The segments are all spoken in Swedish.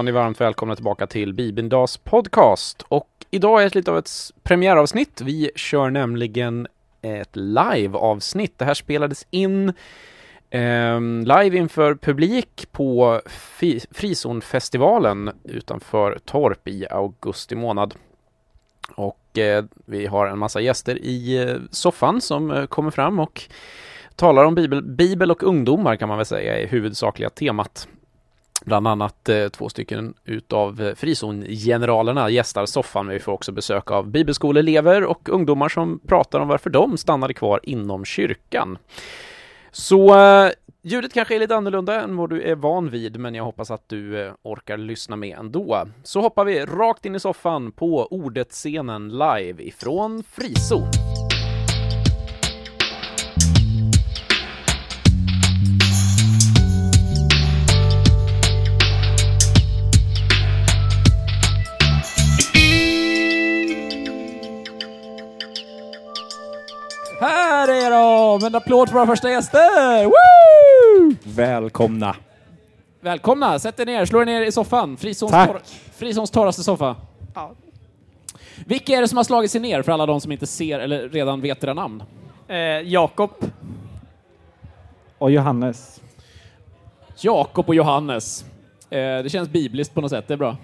Var ni varmt välkomna tillbaka till Bibeldags podcast. Och idag är det lite av ett premiäravsnitt. Vi kör nämligen ett live-avsnitt. Det här spelades in eh, live inför publik på Fi- Frizonfestivalen utanför Torp i augusti månad. Och eh, vi har en massa gäster i eh, soffan som eh, kommer fram och talar om bibel, bibel och ungdomar kan man väl säga är huvudsakliga temat. Bland annat eh, två stycken utav eh, frizongeneralerna gästar soffan, men vi får också besök av bibelskoleelever och ungdomar som pratar om varför de stannade kvar inom kyrkan. Så eh, ljudet kanske är lite annorlunda än vad du är van vid, men jag hoppas att du eh, orkar lyssna med ändå. Så hoppar vi rakt in i soffan på Ordet-scenen live ifrån Frizon. Här är de! En applåd för våra första gäster! Woo! Välkomna. Välkomna! Sätt er ner, slå er ner i soffan. Frizons, Tack. torr, Frizons torraste soffa. Vilka är det som har slagit sig ner för alla de som inte ser eller redan vet era namn? Eh, Jakob. Och Johannes. Jakob och Johannes. Eh, det känns bibliskt på något sätt, det är bra.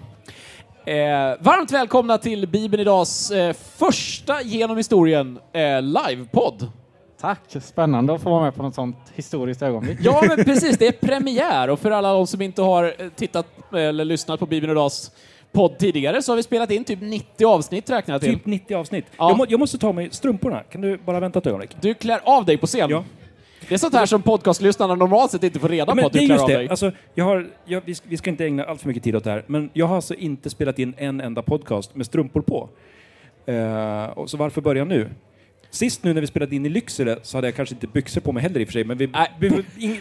Eh, varmt välkomna till Bibeln Idags eh, första genom historien eh, livepodd. Tack, spännande att få vara med på något sånt historiskt ögonblick. Ja, men precis, det är premiär och för alla de som inte har eh, tittat eller lyssnat på Bibeln Idags podd tidigare så har vi spelat in typ 90 avsnitt räknar jag till. Typ 90 avsnitt. Ja. Jag, må, jag måste ta mig strumporna. Kan du bara vänta ett ögonblick? Du klär av dig på scen. Ja. Det är sånt här som podcastlyssnarna normalt sett inte får reda Ja, på men att du är klär just av det. dig. Alltså, jag har, jag, vi, ska, vi ska inte ägna allt för mycket tid åt det här, men jag har alltså inte spelat in en enda podcast med strumpor på. Eh, och så varför börja nu? Sist nu när vi spelade in i Lycksele så hade jag kanske inte byxor på mig heller i och för sig, men vi, vi, vi,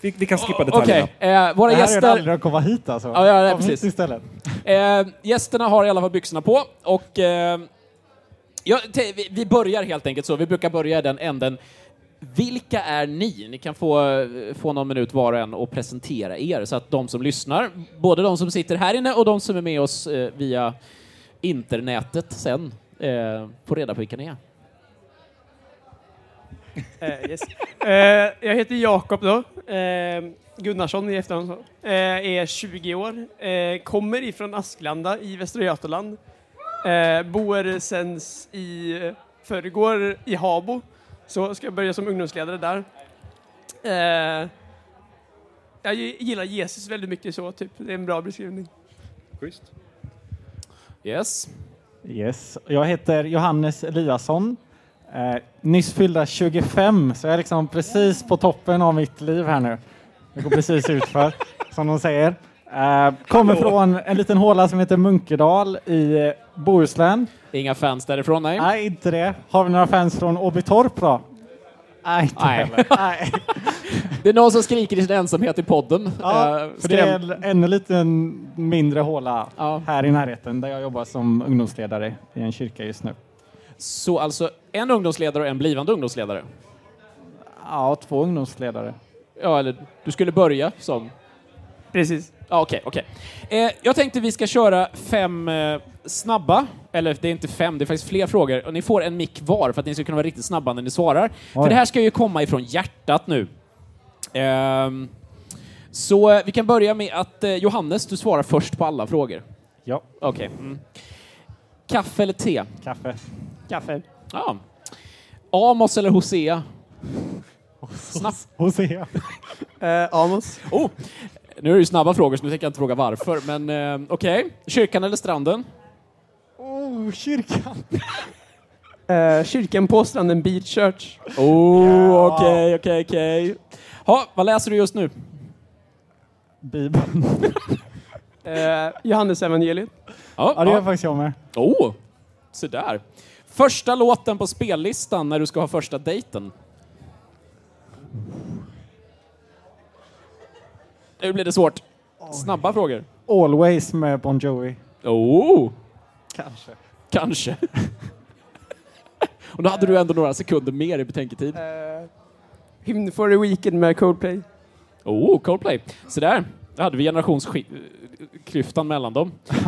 vi, vi kan skippa Okej, detaljerna. eh, våra Det här är gäster... aldrig att komma hit alltså. Ja, ja, Kom hit precis. istället. Eh, gästerna har i alla fall byxorna på och eh, ja, te- vi, vi börjar helt enkelt så. Vi brukar börja i den änden. Vilka är ni? Ni kan få, eh, få någon minut var och en och presentera er så att de som lyssnar, både de som sitter här inne och de som är med oss eh, via internetet sen, eh, får reda på vilka ni är. Eh, yes. eh, jag heter Jakob då. Eh, Gunnarsson i efternamn. Eh, är 20 år. Eh, kommer ifrån Asklanda i Västra Götaland. Eh, bor sen i förrgår i Habo. Så ska jag börja som ungdomsledare där. Eh, jag gi- gillar Jesus väldigt mycket så, typ. Det är en bra beskrivning. Yes. Yes. Jag heter Johannes Eliasson. Eh, nyss fyllda 25, så jag är liksom precis på toppen av mitt liv här nu. Det går precis utför, som de säger. Eh, kommer från en liten håla som heter Munkedal i eh, Bohuslän. Inga fans därifrån, nej. Nej, inte det. Har vi några fans från Åbytorp då? Nej, inte Nej. heller. Nej. Det är någon som skriker i sin ensamhet i podden. Ja, Eh, för det är en ännu lite mindre håla Ja. här i närheten där jag jobbar som ungdomsledare i en kyrka just nu. Så alltså en ungdomsledare och en blivande ungdomsledare? Ja, två ungdomsledare. Ja, eller du skulle börja som... Precis. Ja, okej, okej. Eh, jag tänkte vi ska köra fem eh, snabba, eller det är inte fem, det är faktiskt fler frågor. Och ni får en mick var för att ni ska kunna vara riktigt snabba när ni svarar. För det här ska ju komma ifrån hjärtat nu. Ehm, så eh, vi kan börja med att eh, Johannes, du svarar först på alla frågor. Ja, Okej. Mm. Kaffe eller te? kaffe. Kaffe. Ja. Amos eller Hosea? Snabbt. Hosea. Eh, Amos. Oh, nu är det ju snabba frågor så nu tänker jag inte fråga varför, men eh, okej. Kyrkan eller stranden? Oh, kyrkan. Eh, kyrkan på stranden Beach Church. Oh, okej, okej, okej. Ha, vad läser du just nu? Bibeln. Eh, Johannes evangeliet. Ja, Ja, det gör faktiskt jag med. Oh, så där. Första låten på spellistan när du ska ha första dejten? Nu blir det svårt. Snabba frågor. Always med Bon Jovi. Oh, Kanske. kanske. Och då hade du ändå några sekunder mer i betänketid. Eh, Hymn for the Weekend med Coldplay. Oh, Coldplay. Så där. Då hade vi generationsklyftan mellan dem.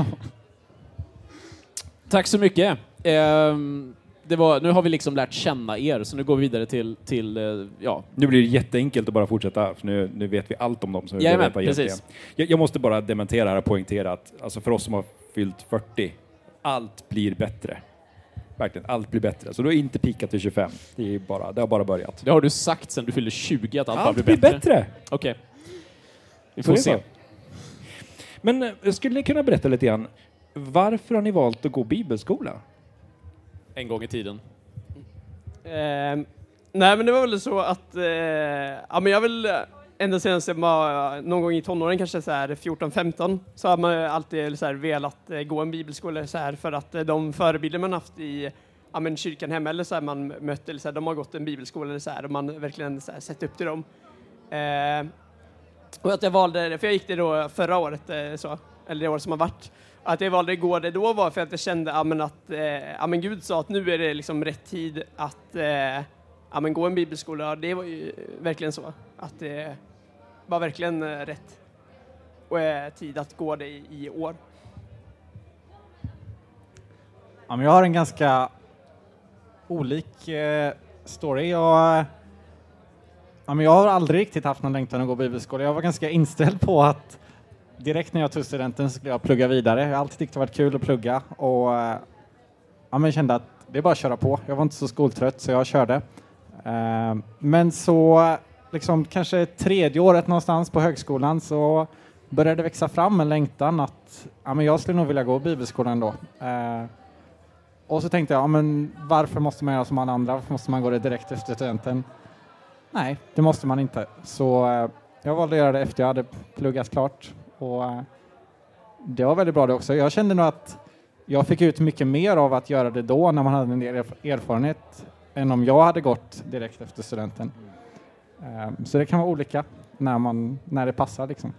Tack så mycket. Ehm, det var, nu har vi liksom lärt känna er, så nu går vi vidare till, till eh, ja, Nu blir det jätteenkelt att bara fortsätta, för nu, nu vet vi allt om dem. Så vi Jajamän, behöver veta precis. egentligen. Jag, jag måste bara dementera här och poängtera att alltså för oss som har fyllt 40, allt blir bättre. Verkligen, allt blir bättre. Så du har inte pikat till 25. Det, är bara, det har bara börjat. det har du sagt sen du fyllde 20 att allt, bara Allt blir bättre. bättre! Okej. Vi Så får det är se. så. Men eh, skulle ni kunna berätta lite grann, varför har ni valt att gå bibelskola? En gång i tiden. Ehm, nej, men det var väl så att, eh, ja men jag vill eh, ända sedan jag var någon gång i tonåren, kanske så här 14-15, så har man ju alltid så här velat eh, gå en bibelskola så här för att eh, de förebilder man haft i ja, men kyrkan hemma eller så här man mött, eller så här, de har gått en bibelskola eller så här och man verkligen så här, sett upp till dem. Eh, och att jag valde det, för jag gick det då förra året, eh, så, eller det år som har varit. Att jag valde igår det då var för att jag kände ja, men att eh, ja, men Gud sa att nu är det liksom rätt tid att eh, ja, men gå en bibelskola. Det var ju verkligen så. Att det var verkligen eh, rätt och, eh, tid att gå det i, i år. Ja, men jag har en ganska olik eh, story. Jag, ja, men jag har aldrig riktigt haft någon längtan att gå bibelskola. Jag var ganska inställd på att direkt när jag tog studenten skulle jag plugga vidare. Jag har alltid tyckt det varit kul att plugga och eh, ja, men kände att det är bara att köra på. Jag var inte så skoltrött så jag körde. Eh, men så liksom kanske tredje året någonstans på högskolan så började det växa fram en längtan att ja, men jag skulle nog vilja gå bibelskolan då. Eh, och så tänkte jag, ja, men varför måste man göra som alla andra? Varför måste man gå det direkt efter studenten? Nej, det måste man inte. Så jag valde att göra det efter jag hade pluggat klart. Och eh, det var väldigt bra det också. Jag kände nog att jag fick ut mycket mer av att göra det då när man hade en del erf- erfarenhet än om jag hade gått direkt efter studenten. Eh, så det kan vara olika när, man, när det passar liksom.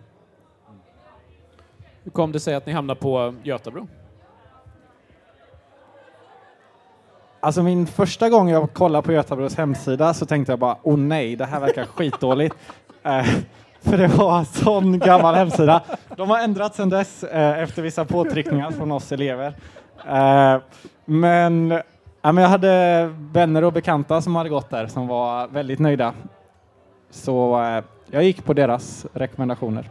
Hur kom det sig att ni hamnade på Götabro? Alltså min första gång jag kollade på Götabros hemsida så tänkte jag bara, oh nej, det här verkar skitdåligt. För det var en sån gammal hemsida. De har ändrat sedan dess eh, efter vissa påtryckningar från oss elever. Eh, men, ja, men jag hade vänner och bekanta som hade gått där som var väldigt nöjda. Så eh, jag gick på deras rekommendationer.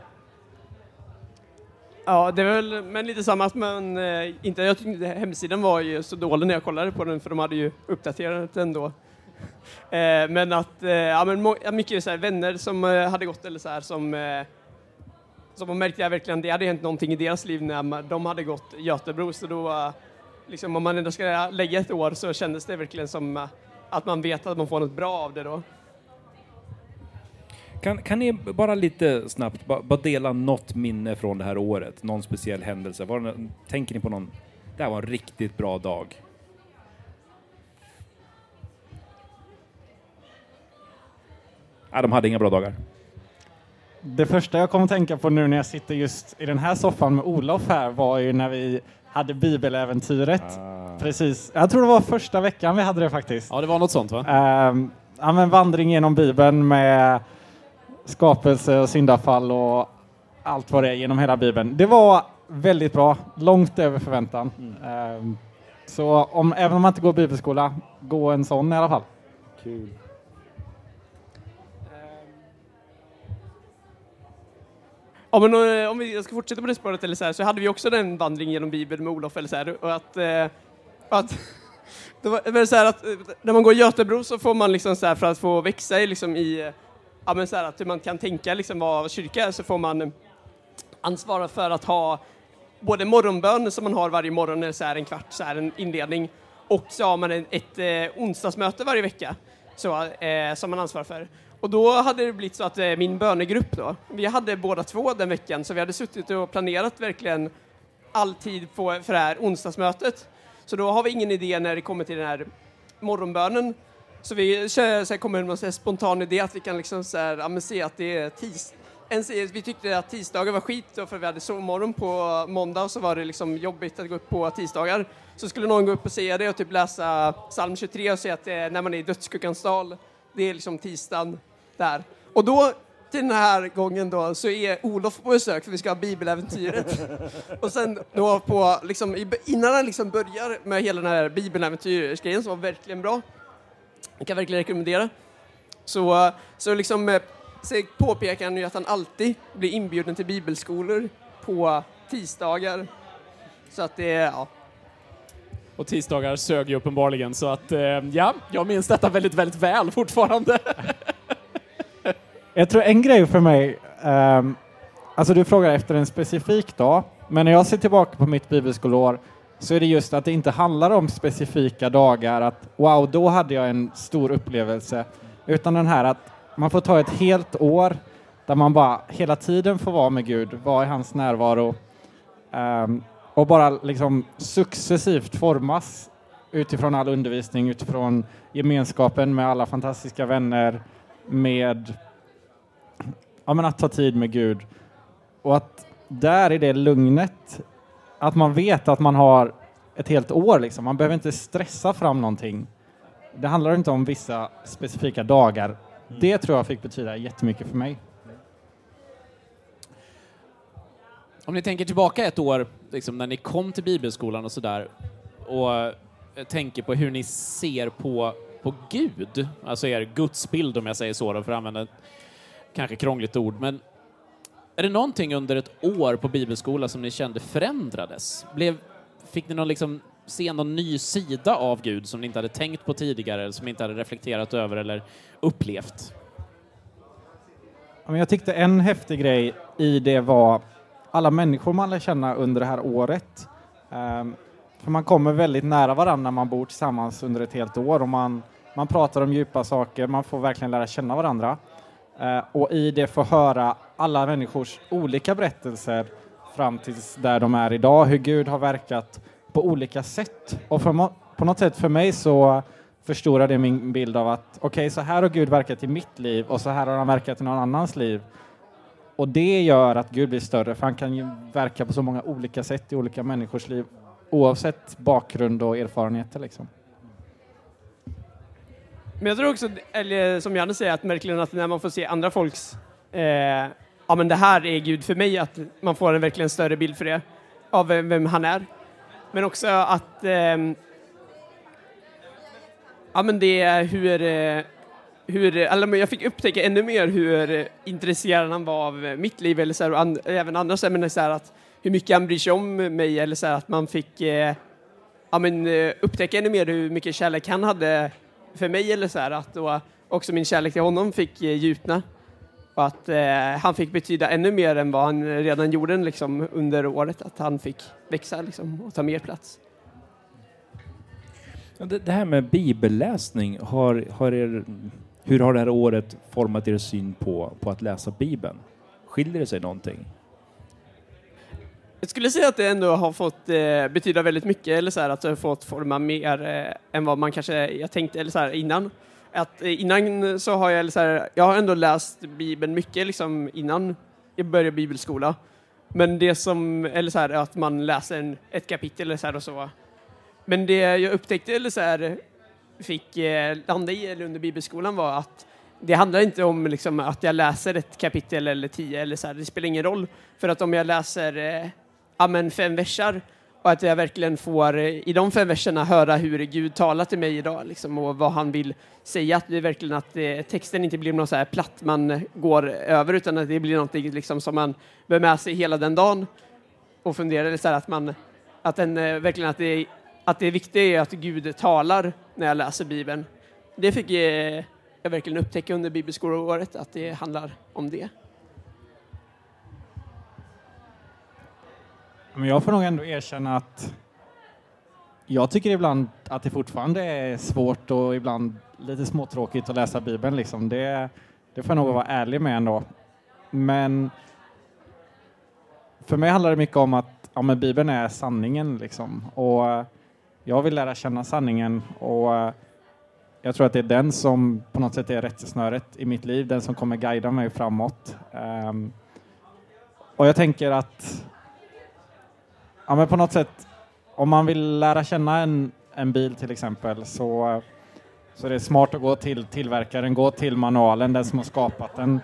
Ja, det är väl men lite samma, men eh, inte, jag tyckte hemsidan var ju så dålig när jag kollade på den för de hade ju uppdaterat den då. Eh, men att, eh, ja men mycket så här, vänner som eh, hade gått eller så här som som man märkte jag verkligen, det hade hänt någonting i deras liv när de hade gått Götebro så då liksom om man ändå ska lägga ett år så kändes det verkligen som att man vet att man får något bra av det då. Kan, kan ni bara lite snabbt bara, bara dela något minne från det här året? Någon speciell händelse? Var tänker ni på någon? Det här var en riktigt bra dag. Nej, de hade inga bra dagar. Det första jag kom att tänka på nu när jag sitter just i den här soffan med Olof här var ju när vi hade bibeläventyret. Precis, jag tror det var första veckan vi hade det faktiskt. Ja, det var något sånt va? Ehm, ja, men vandring genom Bibeln med skapelse och syndafall och allt vad det är genom hela Bibeln. Det var väldigt bra, långt över förväntan. Ehm, så om, även om man inte går bibelskola, gå en sån i alla fall. Kul. Ja, men eh, om vi ska fortsätta på det spåret eller så här, så hade vi också den vandring genom Bibeln med Olof eller så här, och att, eh, att det var, så här att eh, när man går i Götebro så får man liksom så här för att få växa i liksom i, ja men så här att hur man kan tänka liksom vad kyrka är så får man eh, ansvara för att ha både morgonbön som man har varje morgon, eller så här en kvart, så här en inledning, och så har man ett, ett eh, onsdagsmöte varje vecka så, eh, som man ansvarar för. Och då hade det blivit så att eh, min bönegrupp då, vi hade båda två den veckan, så vi hade suttit och planerat verkligen all tid på, för det här onsdagsmötet. Så då har vi ingen idé när det kommer till den här morgonbönen. Så vi kör, så här, kommer med en spontan idé att vi kan liksom så här, ja, se att det är tisdag. Eh, vi tyckte att tisdagar var skit då, för vi hade sovmorgon på måndag och så var det liksom jobbigt att gå upp på tisdagar. Så skulle någon gå upp och säga det och typ läsa psalm 23 och säga att det är när man är i dödsskuggans dal, det är liksom tisdagen där. Och då till den här gången då så är Olof på besök för vi ska ha bibeläventyret. och sen då på, liksom, innan han liksom börjar med hela den här bibeläventyrsgrejen som var verkligen bra, jag kan verkligen rekommendera, så, så liksom eh, så påpekar han ju att han alltid blir inbjuden till bibelskolor på tisdagar. Så att det, ja. Och tisdagar sög ju uppenbarligen, så att eh, ja, jag minns detta väldigt, väldigt väl fortfarande. Jag tror en grej för mig, um, alltså du frågar efter en specifik dag, men när jag ser tillbaka på mitt bibelskolår så är det just att det inte handlar om specifika dagar, att wow, då hade jag en stor upplevelse, utan den här att man får ta ett helt år där man bara hela tiden får vara med Gud, vara i hans närvaro um, och bara liksom successivt formas utifrån all undervisning, utifrån gemenskapen med alla fantastiska vänner, med ja, men att ta tid med Gud. Och att där i det lugnet, att man vet att man har ett helt år liksom. Man behöver inte stressa fram någonting. Det handlar inte om vissa specifika dagar. Det tror jag fick betyda jättemycket för mig. Om ni tänker tillbaka ett år, liksom, när ni kom till bibelskolan och sådär, och eh, tänker på hur ni ser på, på Gud, alltså er gudsbild om jag säger så, då, för att använda kanske krångligt ord, men är det någonting under ett år på bibelskola som ni kände förändrades? Blev, fick ni någon liksom se någon ny sida av Gud som ni inte hade tänkt på tidigare, eller som ni inte hade reflekterat över eller upplevt? Jag tyckte en häftig grej i det var alla människor man lär känna under det här året. Ehm, för man kommer väldigt nära varandra när man bor tillsammans under ett helt år och man, man pratar om djupa saker, man får verkligen lära känna varandra. Eh, och i det få höra alla människors olika berättelser fram tills där de är idag, hur Gud har verkat på olika sätt. Och för, på något sätt för mig så förstorar det min bild av att okej, så här har Gud verkat i mitt liv och så här har han verkat i någon annans liv. Och det gör att Gud blir större, för han kan ju verka på så många olika sätt i olika människors liv, oavsett bakgrund och erfarenheter liksom. Men jag tror också, eller som Janne säger, att verkligen att när man får se andra folks, eh, ja men det här är Gud för mig, att man får en verkligen större bild för det, av vem, vem han är. Men också att, eh, ja men det är hur, eh, hur, eller jag fick upptäcka ännu mer hur intresserad han var av mitt liv, eller så här, och and, även andra, så här, men så här, att hur mycket han bryr sig om mig, eller så här, att man fick eh, ja, men, eh, upptäcka ännu mer hur mycket kärlek han hade för mig eller så här, att då också min kärlek till honom fick eh, djupna. Och att eh, han fick betyda ännu mer än vad han redan gjorde liksom, under året, att han fick växa liksom, och ta mer plats. Det, det här med bibelläsning, har, har er, hur har det här året format er syn på, på att läsa Bibeln? Skiljer det sig någonting? Jag skulle säga att det ändå har fått eh, betyda väldigt mycket, eller så här, att det har fått forma mer eh, än vad man kanske jag tänkte eller så här, innan. Att, eh, innan så har jag, eller så här, jag har ändå läst Bibeln mycket liksom, innan jag började bibelskola. Men det som, eller så här, att man läser en, ett kapitel eller så här och så. Men det jag upptäckte, eller så här, fick eh, landa i eller under bibelskolan var att det handlar inte om liksom, att jag läser ett kapitel eller tio, eller så här, det spelar ingen roll. För att om jag läser eh, ja, men fem versar och att jag verkligen får eh, i de fem verserna höra hur Gud talar till mig idag liksom, och vad han vill säga. Att det är verkligen att eh, texten inte blir något så här platt man går över utan att det blir något liksom, som man bär med sig hela den dagen och funderar så här, att man att den eh, verkligen att det, att det viktiga är att Gud talar när jag läser Bibeln. Det fick eh, jag verkligen upptäcka under bibelskoleåret att det handlar om det. Men jag får nog ändå erkänna att jag tycker ibland att det fortfarande är svårt och ibland lite småtråkigt att läsa Bibeln. Liksom. Det, det får jag nog vara ärlig med ändå. Men för mig handlar det mycket om att ja, men Bibeln är sanningen. Liksom. Och jag vill lära känna sanningen och jag tror att det är den som på något sätt är rättesnöret i mitt liv, den som kommer guida mig framåt. Um, och jag tänker att Ja, men på något sätt, om man vill lära känna en, en bil till exempel så, så är det smart att gå till tillverkaren, gå till manualen, den som har skapat den.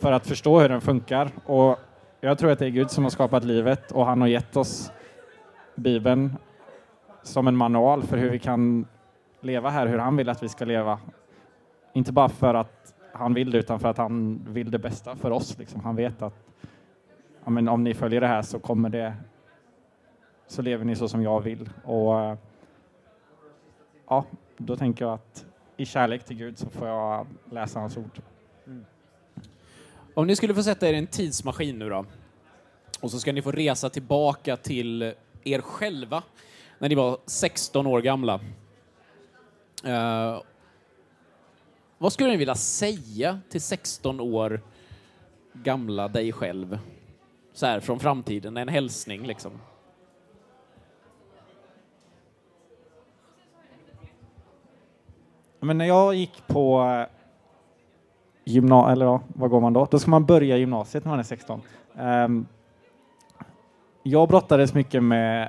för att förstå hur den funkar. Och jag tror att det är Gud som har skapat livet och han har gett oss Bibeln som en manual för hur vi kan leva här, hur han vill att vi ska leva. Inte bara för att han vill det, utan för att han vill det bästa för oss. Liksom. Han vet att ja, men om ni följer det här så kommer det så lever ni så som jag vill. Och eh, ja, då tänker jag att i kärlek till Gud så får jag läsa hans ord. Om ni skulle få sätta er i en tidsmaskin nu då, och så ska ni få resa tillbaka till er själva när ni var 16 år gamla. Uh, vad skulle ni vilja säga till 16 år gamla dig själv? Så här från framtiden, en hälsning liksom. Men när jag gick på eh, gymnasiet, eller ja, vad går man då? Då ska man börja gymnasiet när man är 16. Um, ehm, jag brottades mycket med,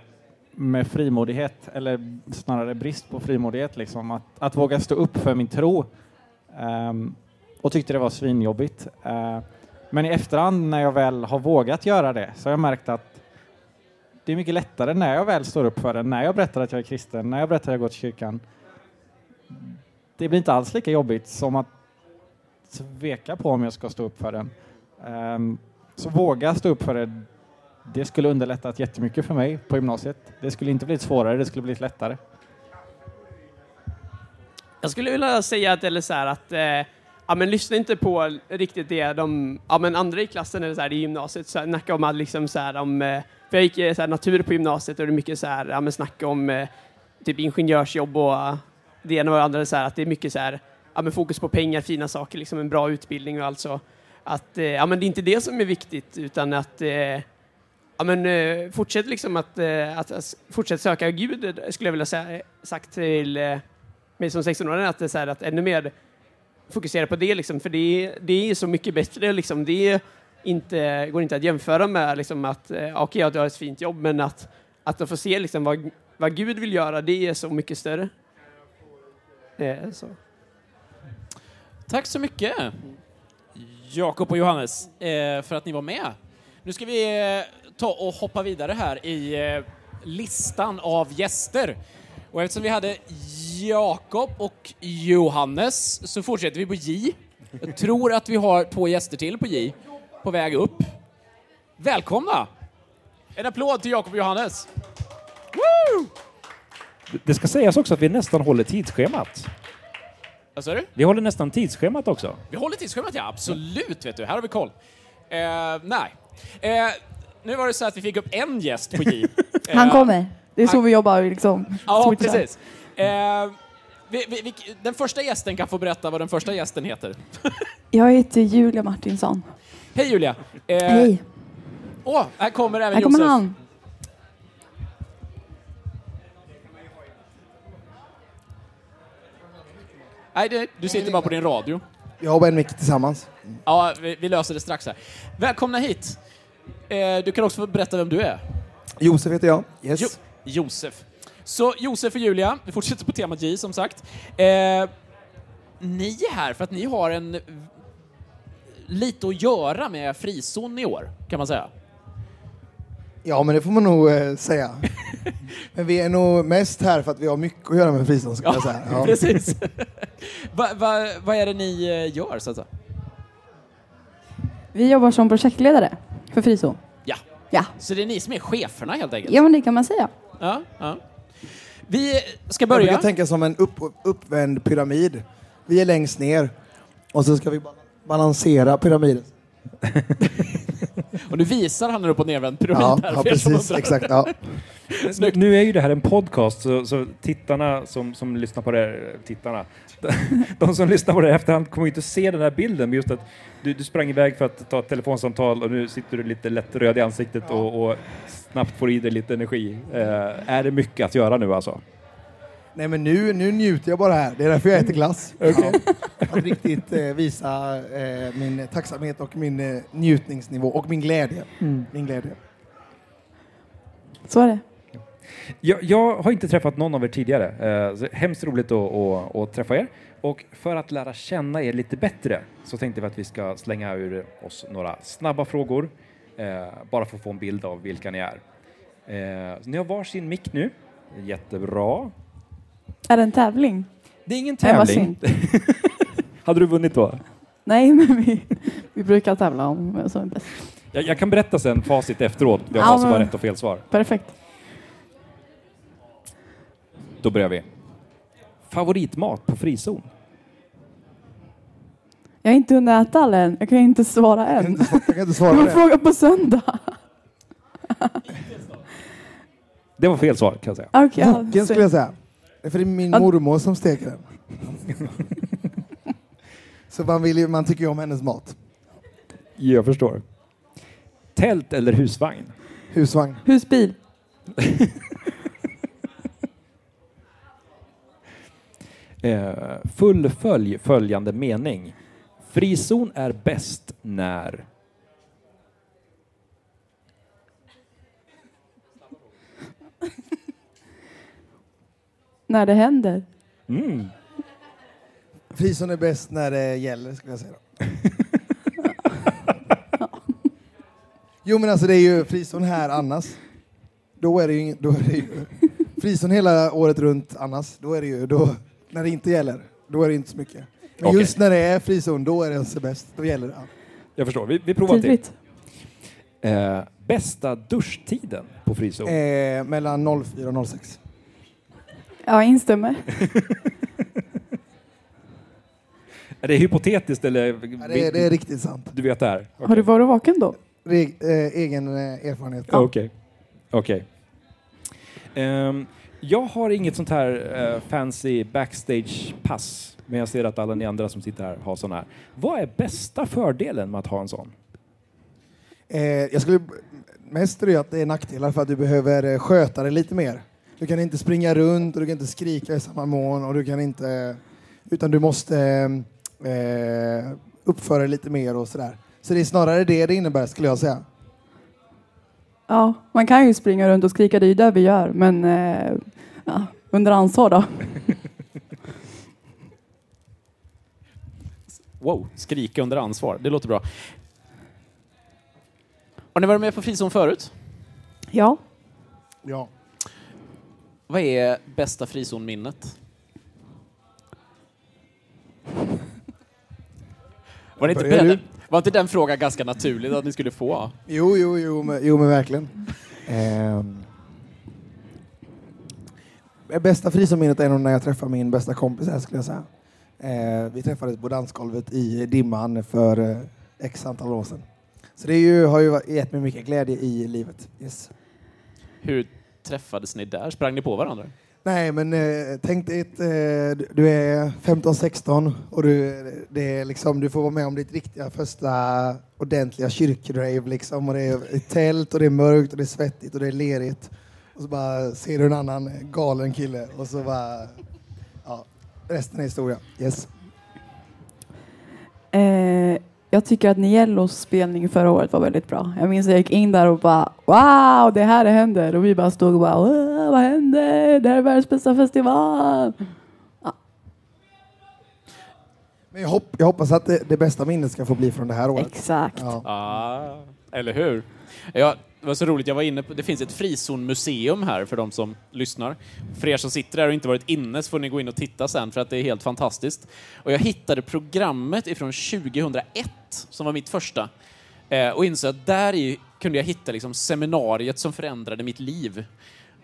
med frimodighet, eller snarare brist på frimodighet, liksom. att, att våga stå upp för min tro. Um, och tyckte det var svinjobbigt. Uh, men i efterhand när jag väl har vågat göra det så har jag märkt att det är mycket lättare när jag väl står upp för det, när jag berättar att jag är kristen, när jag berättar att jag går till kyrkan. Det blir inte alls lika jobbigt som att tveka på om jag ska stå upp för den. Um, så våga stå upp för det. Det skulle underlättat jättemycket för mig på gymnasiet. Det skulle inte blivit svårare, det skulle blivit lättare. Jag skulle vilja säga att, eller så här, att eh, ja, men lyssna inte på riktigt det de ja, men andra i klassen eller så här, i gymnasiet så här, snacka om att liksom så här, om, eh, för jag gick eh, så här, natur på gymnasiet och det är mycket så här, ja, men snacka om eh, typ ingenjörsjobb och det ena och det andra är så här, att det är mycket så här, ja, men fokus på pengar, fina saker, liksom en bra utbildning och allt så. att eh, ja, men det är inte det som är viktigt utan att eh, ja, men, eh, fortsätt liksom att, eh, att, att fortsätt söka Gud skulle jag vilja säga sagt till eh, mig som 16-åring att det är så här, att ännu mer fokusera på det liksom, för det, det är så mycket bättre liksom. Det inte, går inte att jämföra med liksom att eh, okej, okay, du har ett fint jobb, men att, att få se liksom vad, vad Gud vill göra, det är så mycket större. Det är så. Tack så mycket, Jakob och Johannes, eh, för att ni var med. Nu ska vi eh, ta och hoppa vidare här i eh, listan av gäster. Och eftersom vi hade Jakob och Johannes så fortsätter vi på J. Jag tror att vi har två gäster till på J, på väg upp. Välkomna! En applåd till Jakob och Johannes. Woo! Det ska sägas också att vi nästan håller tidsschemat. Vad sa du? Vi håller nästan tidsschemat också. Vi håller tidsschemat, ja. Absolut, vet du. Här har vi koll. Eh, nej. Eh, nu var det så att vi fick upp en gäst på J. Han Eh, kommer. Det är så han- vi jobbar liksom. Ja, switchar. precis. Eh, vi, vi, vi, den första gästen kan få berätta vad den första gästen heter. Jag heter Julia Martinsson. Hej Julia! Eh, Hej. Åh, här kommer även Här kommer Josef. han. Nej, det, du sitter bara på din radio. Jag och en mick tillsammans. Ja, vi, vi löser det strax här. Välkomna hit! Eh, du kan också berätta vem du är. Josef heter jag. Yes. Jo, Josef. Så Josef och Julia, vi fortsätter på temat J som sagt. Eh, ni är här för att ni har en lite att göra med frizon i år, kan man säga. Ja, men det får man nog eh, säga. men vi är nog mest här för att vi har mycket att göra med fristånd, skulle jag säga. Ja. precis. Vad va, vad är det ni eh, gör, så att säga? Vi jobbar som projektledare för Frizon. Ja, Ja. så det är ni som är cheferna helt enkelt? ja, men det kan man säga. Ja, ja. Vi ska Jag börja. brukar tänka som en upp, uppvänd pyramid. Vi är längst ner och så ska vi ba- balansera pyramiden. Och nu visar han en upp och nervänd pyramid Ja, här. ja precis. Exakt. Ja. Nu är ju det här en podcast, så, så tittarna som, som lyssnar på det här, tittarna, de som lyssnar på det i efterhand kommer ju inte se den här bilden, men just att du, du sprang iväg för att ta ett telefonsamtal och nu sitter du lite lätt röd i ansiktet och, och snabbt får i dig lite energi. Eh, är det mycket att göra nu alltså? Nej, men nu, nu njuter jag bara här. Det är därför jag äter glass. Ja. Att riktigt eh, visa eh, min tacksamhet och min eh, njutningsnivå och min glädje. Min glädje. Så är det. Jag, jag har inte träffat någon av er tidigare. Eh, så hemskt roligt att, att, att träffa er. Och för att lära känna er lite bättre så tänkte vi att vi ska slänga ur oss några snabba frågor. Eh, bara för att få en bild av vilka ni är. Eh, ni har varsin mick nu. Jättebra. Är det en tävling? Det är ingen vad tävling. Hade du vunnit då? Nej, men vi, vi brukar tävla om vem som är bäst. Jag, jag kan berätta sen facit efteråt. Vi har Ja, vad som var rätt och fel svar. Perfekt. Då börjar vi. Favoritmat på frizon? Jag har inte hunnit äta alla än. Jag kan inte svara än. Jag kan inte får det. fråga på söndag. Det var fel svar kan jag säga. Okej, ja, Woken skulle jag säga. Det är för det är min mormor som steker den. Så man, vill ju, man tycker ju om hennes mat. Jag förstår. Tält eller husvagn? Husvagn. Husbil. Eh, fullfölj följande mening. Frizon är bäst när... När det händer. Mm. Frizon är bäst när det gäller, skulle jag säga. Då. jo, men alltså det är ju frizon här annars. Då är det ju, då är det ju frizon hela året runt annars. Då är det ju, då, när det inte gäller, då är det inte så mycket. Men Okej. just när det är frizon, då är det alltså bäst. Då gäller det. Jag förstår. Vi, vi provar till. Tydligt. Eh, bästa duschtiden på frizon? Eh, mellan 04 och 06. Ja, instämmer. Är det hypotetiskt eller? Ja, det, är, det är riktigt sant. Du vet det här? Har du varit vaken då? Reg, eh, egen eh, erfarenhet. Okej. Okej. Ehm, jag har inget sånt här eh, fancy backstage-pass, men jag ser att alla ni andra som sitter här har såna här. Vad är bästa fördelen med att ha en sån? Eh, jag skulle mest tro att det är nackdelar för att du behöver eh, sköta det lite mer. Du kan inte springa runt och du kan inte skrika i samma mån och du kan inte... Utan du måste eh, uppföra dig lite mer och sådär. Så det är snarare det det innebär skulle jag säga. Ja, man kan ju springa runt och skrika, det är ju det vi gör, men eh, ja, under ansvar då. Wow, skrika under ansvar. Det låter bra. Har ni varit med på frizon förut? Ja. Ja. Vad är bästa frizonminnet? Var, det inte Börjar den, var inte den frågan ganska naturlig att ni skulle få? Jo, jo, jo, men, jo, men verkligen. Ehm. Bästa frizonminnet är nog när jag träffade min bästa kompis här skulle jag säga. Eh, vi träffades på dansgolvet i Dimman för eh, x antal år sedan. Så det ju, har ju gett mig mycket glädje i livet. Yes. Hur träffades ni där? Sprang ni på varandra? Nej, men eh, tänk dig ett, eh, du är 15-16 och du, det är liksom, du får vara med om ditt riktiga första ordentliga kyrkrave liksom. Och det är ett tält och det är mörkt och det är svettigt och det är lerigt. Och så bara ser du en annan galen kille och så bara, ja, resten är historia. Yes. Eh, jag tycker att Niellos spelning förra året var väldigt bra. Jag minns att jag gick in där och bara wow, det här händer. Och vi bara stod och bara "Åh, vad händer? Det här är världens bästa festival. Men jag, hopp, jag hoppas att det, det bästa minnet ska få bli från det här året. Exakt. Ja. Ja, eller hur? Ja, det var så roligt, jag var inne på, det finns ett frizonmuseum här för de som lyssnar. För er som sitter där och inte varit inne så får ni gå in och titta sen för att det är helt fantastiskt. Och jag hittade programmet ifrån 2001 som var mitt första eh, och insåg att där i kunde jag hitta liksom seminariet som förändrade mitt liv.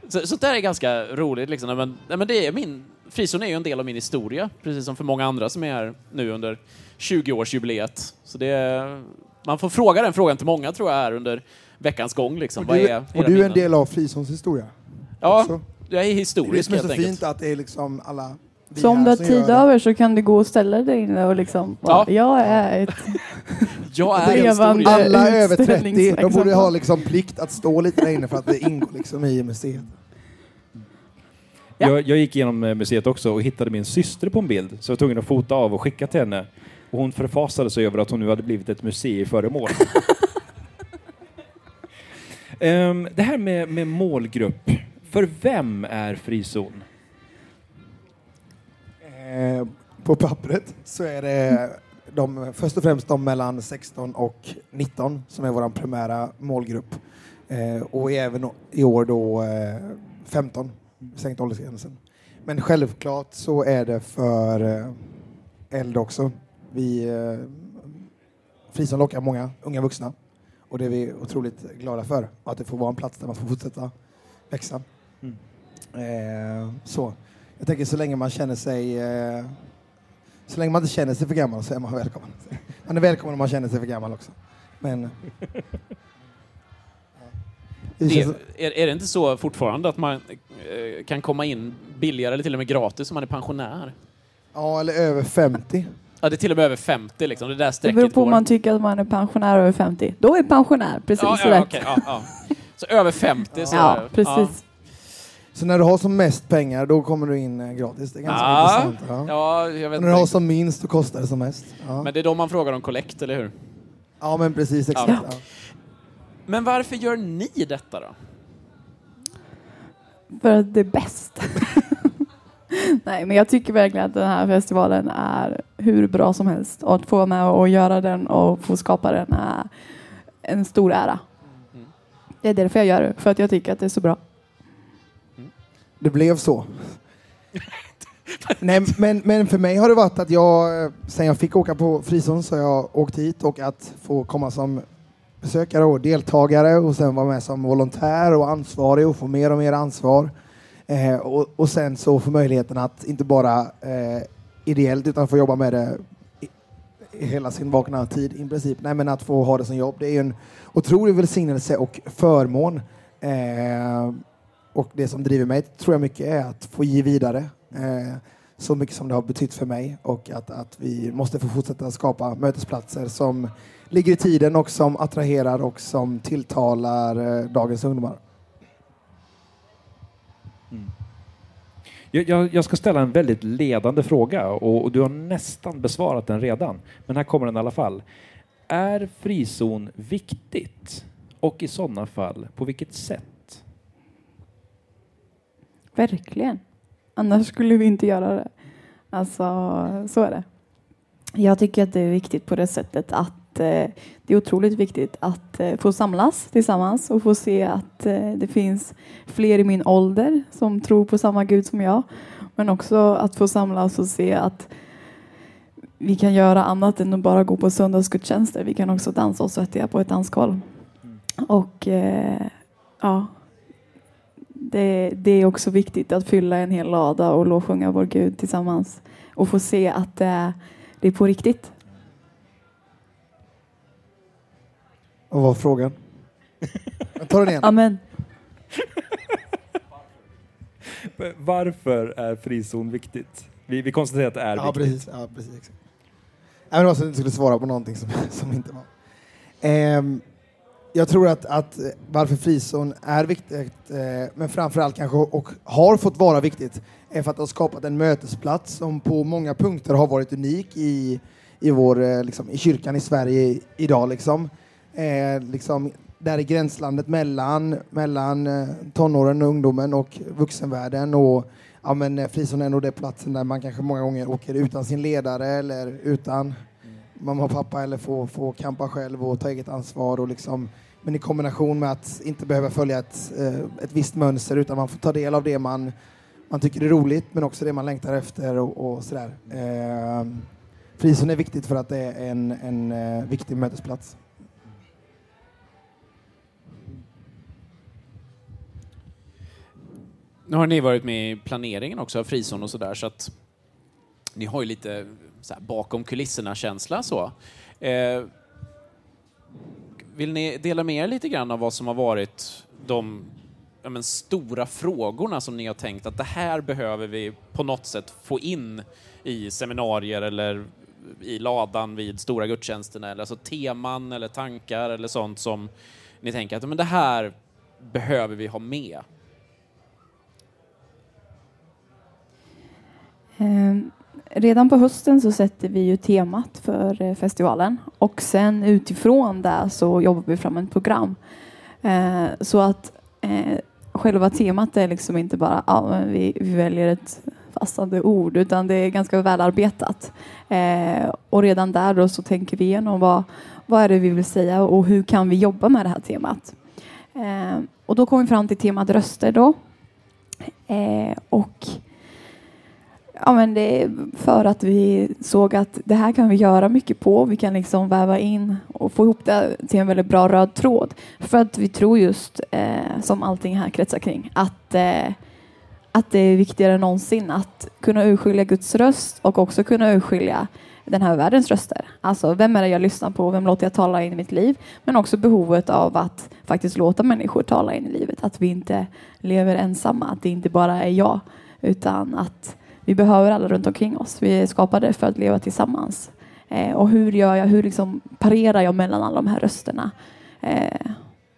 Så, så där är ganska roligt. Liksom. Men, men det är min, frizon är ju en del av min historia, precis som för många andra som är här nu under 20-årsjubileet. Så det man får fråga den frågan till många tror jag här under veckans gång. Liksom. Och Vad du, är och du är en del av Frizons historia. Ja, också. jag är Det det historisk som är så enkelt. fint att det är liksom alla Så om du har tid det. över så kan du gå och ställa dig inne och liksom Ja. jag är ett Jag är Levande-. Alla över 30, de borde ha liksom plikt att stå lite där inne för att det ingår liksom i museet. Ja. Jag, jag gick igenom eh, museet också och hittade min syster på en bild, så jag var tvungen att fota av och skicka till henne. Och hon förfasade sig över att hon nu hade blivit ett museiföremål. um, det här med, med målgrupp. För vem är frizon? Eh, på pappret så är det de, först och främst de mellan 16 och 19 som är vår primära målgrupp. Eh, och även i år då eh, 15, sänkt åldersgränsen. Men självklart så är det för eh, äldre också. Vi, eh, lockar många unga vuxna och det är vi otroligt glada för. Att det får vara en plats där man får fortsätta växa. Eh, så. Jag tänker så länge man känner sig eh, så länge man inte känner sig för gammal så är man välkommen. Man är välkommen om man känner sig för gammal också. Men... Det Det, är, är det inte så fortfarande att man eh, kan komma in billigare eller till och med gratis om man är pensionär? ja, eller över 50. Ja, det är till och med över 50 liksom. Det där Det beror på om man tycker att man är pensionär över 50. Då är pensionär precis ja, ja, rätt. okej, ja, ja. Så över 50 så... Ja, precis. Så när du har som mest pengar, då kommer du in eh, gratis. Det är ganska Ja, intressant. Ja. Ja, jag vet Och när du har som minst, då kostar det som mest. Ja, Men det är då man frågar om kollekt, eller hur? ja men precis. Exakt. Ja. Ja. Men varför gör ni detta då? För att det är bäst. Nej, men jag tycker verkligen att den här festivalen är hur bra som helst. Och att få vara med och göra den och få skapa den är en stor ära. Mm. Det är därför jag gör det, för att jag tycker att det är så bra. Mm. Det blev så. Nej, men, men för mig har det varit att jag, sen jag fick åka på Frison så har jag åkt hit och att få komma som besökare och deltagare och sen vara med som volontär och ansvarig och få mer och mer ansvar. Eh, och, och sen så få möjligheten att inte bara eh, ideellt utan få jobba med det i hela sin vakna tid i princip. Nej, men att få ha det som jobb, det är ju en otrolig välsignelse och förmån. Eh, och det som driver mig tror jag mycket är att få ge vidare eh, så mycket som det har betytt för mig och att, att vi måste få fortsätta skapa mötesplatser som ligger i tiden och som attraherar och som tilltalar eh, dagens ungdomar. Jag, jag, ska ställa en väldigt ledande fråga och, och du har nästan besvarat den redan. Men här kommer den i alla fall. Är frizon viktigt? Och i sådana fall, på vilket sätt? Verkligen. Annars skulle vi inte göra det. Alltså, så är det. Jag tycker att det är viktigt på det sättet att eh, det är otroligt viktigt att eh, få samlas tillsammans och få se att eh, det finns fler i min ålder som tror på samma Gud som jag. Men också att få samlas och se att vi kan göra annat än att bara gå på söndagsgudstjänster. Vi kan också dansa oss svettiga på ett dansgolv. Och eh, ja, det, det är också viktigt att fylla en hel lada och lovsjunga vår Gud tillsammans och få se att det är på riktigt. Vad var frågan? Jag tar den igen. Amen. Varför är frizon viktigt? Vi, vi konstaterar att det är Ja, viktigt. precis. Ja, precis exakt. Så att jag inte skulle svara på någonting som, som inte var. Ehm, jag tror att, att eh, varför frizon är viktigt, eh, men framförallt kanske och har fått vara viktigt, är för att det har skapat en mötesplats som på många punkter har varit unik i, i, vår, eh, liksom, i kyrkan i Sverige idag. Liksom är liksom, där i gränslandet mellan, mellan eh, tonåren och ungdomen och vuxenvärlden. Och, ja, men, eh, frizon är nog den platsen där man kanske många gånger åker utan sin ledare eller utan mamma och pappa eller få, få kampa själv och ta eget ansvar. Och liksom, men i kombination med att inte behöva följa ett, eh, ett visst mönster utan man får ta del av det man, man tycker är roligt men också det man längtar efter och, och sådär. Eh, frizon är viktigt för att det är en, en viktig mötesplats. Nu har ni varit med i planeringen också av frizon och sådär, så att ni har ju lite så här, bakom kulisserna-känsla så. Eh, vill ni dela med er lite grann av vad som har varit de ja, men, stora frågorna som ni har tänkt att det här behöver vi på något sätt få in i seminarier eller i ladan vid stora gudstjänsterna, eller alltså teman eller tankar eller sånt som ni tänker att men det här behöver vi ha med. Ehm, redan på hösten så sätter vi ju temat för eh, festivalen och sen utifrån det så jobbar vi fram ett program. Ehm, så att eh, själva temat är liksom inte bara ja, men vi, vi väljer ett passande ord utan det är ganska välarbetat. Eh, och redan där då så tänker vi igenom vad, vad är det vi vill säga och hur kan vi jobba med det här temat. Eh, och då kom vi fram till temat röster då. Eh, och Ja, men det är för att vi såg att det här kan vi göra mycket på. Vi kan liksom väva in och få ihop det till en väldigt bra röd tråd. För att vi tror just, eh, som allting här kretsar kring, att, eh, att det är viktigare än någonsin att kunna urskilja Guds röst och också kunna urskilja den här världens röster. Alltså, vem är det jag lyssnar på? Vem låter jag tala in i mitt liv? Men också behovet av att faktiskt låta människor tala in i livet. Att vi inte lever ensamma, att det inte bara är jag, utan att vi behöver alla runt omkring oss. Vi är skapade för att leva tillsammans. Eh, och hur gör jag, hur liksom parerar jag mellan alla de här rösterna? Eh,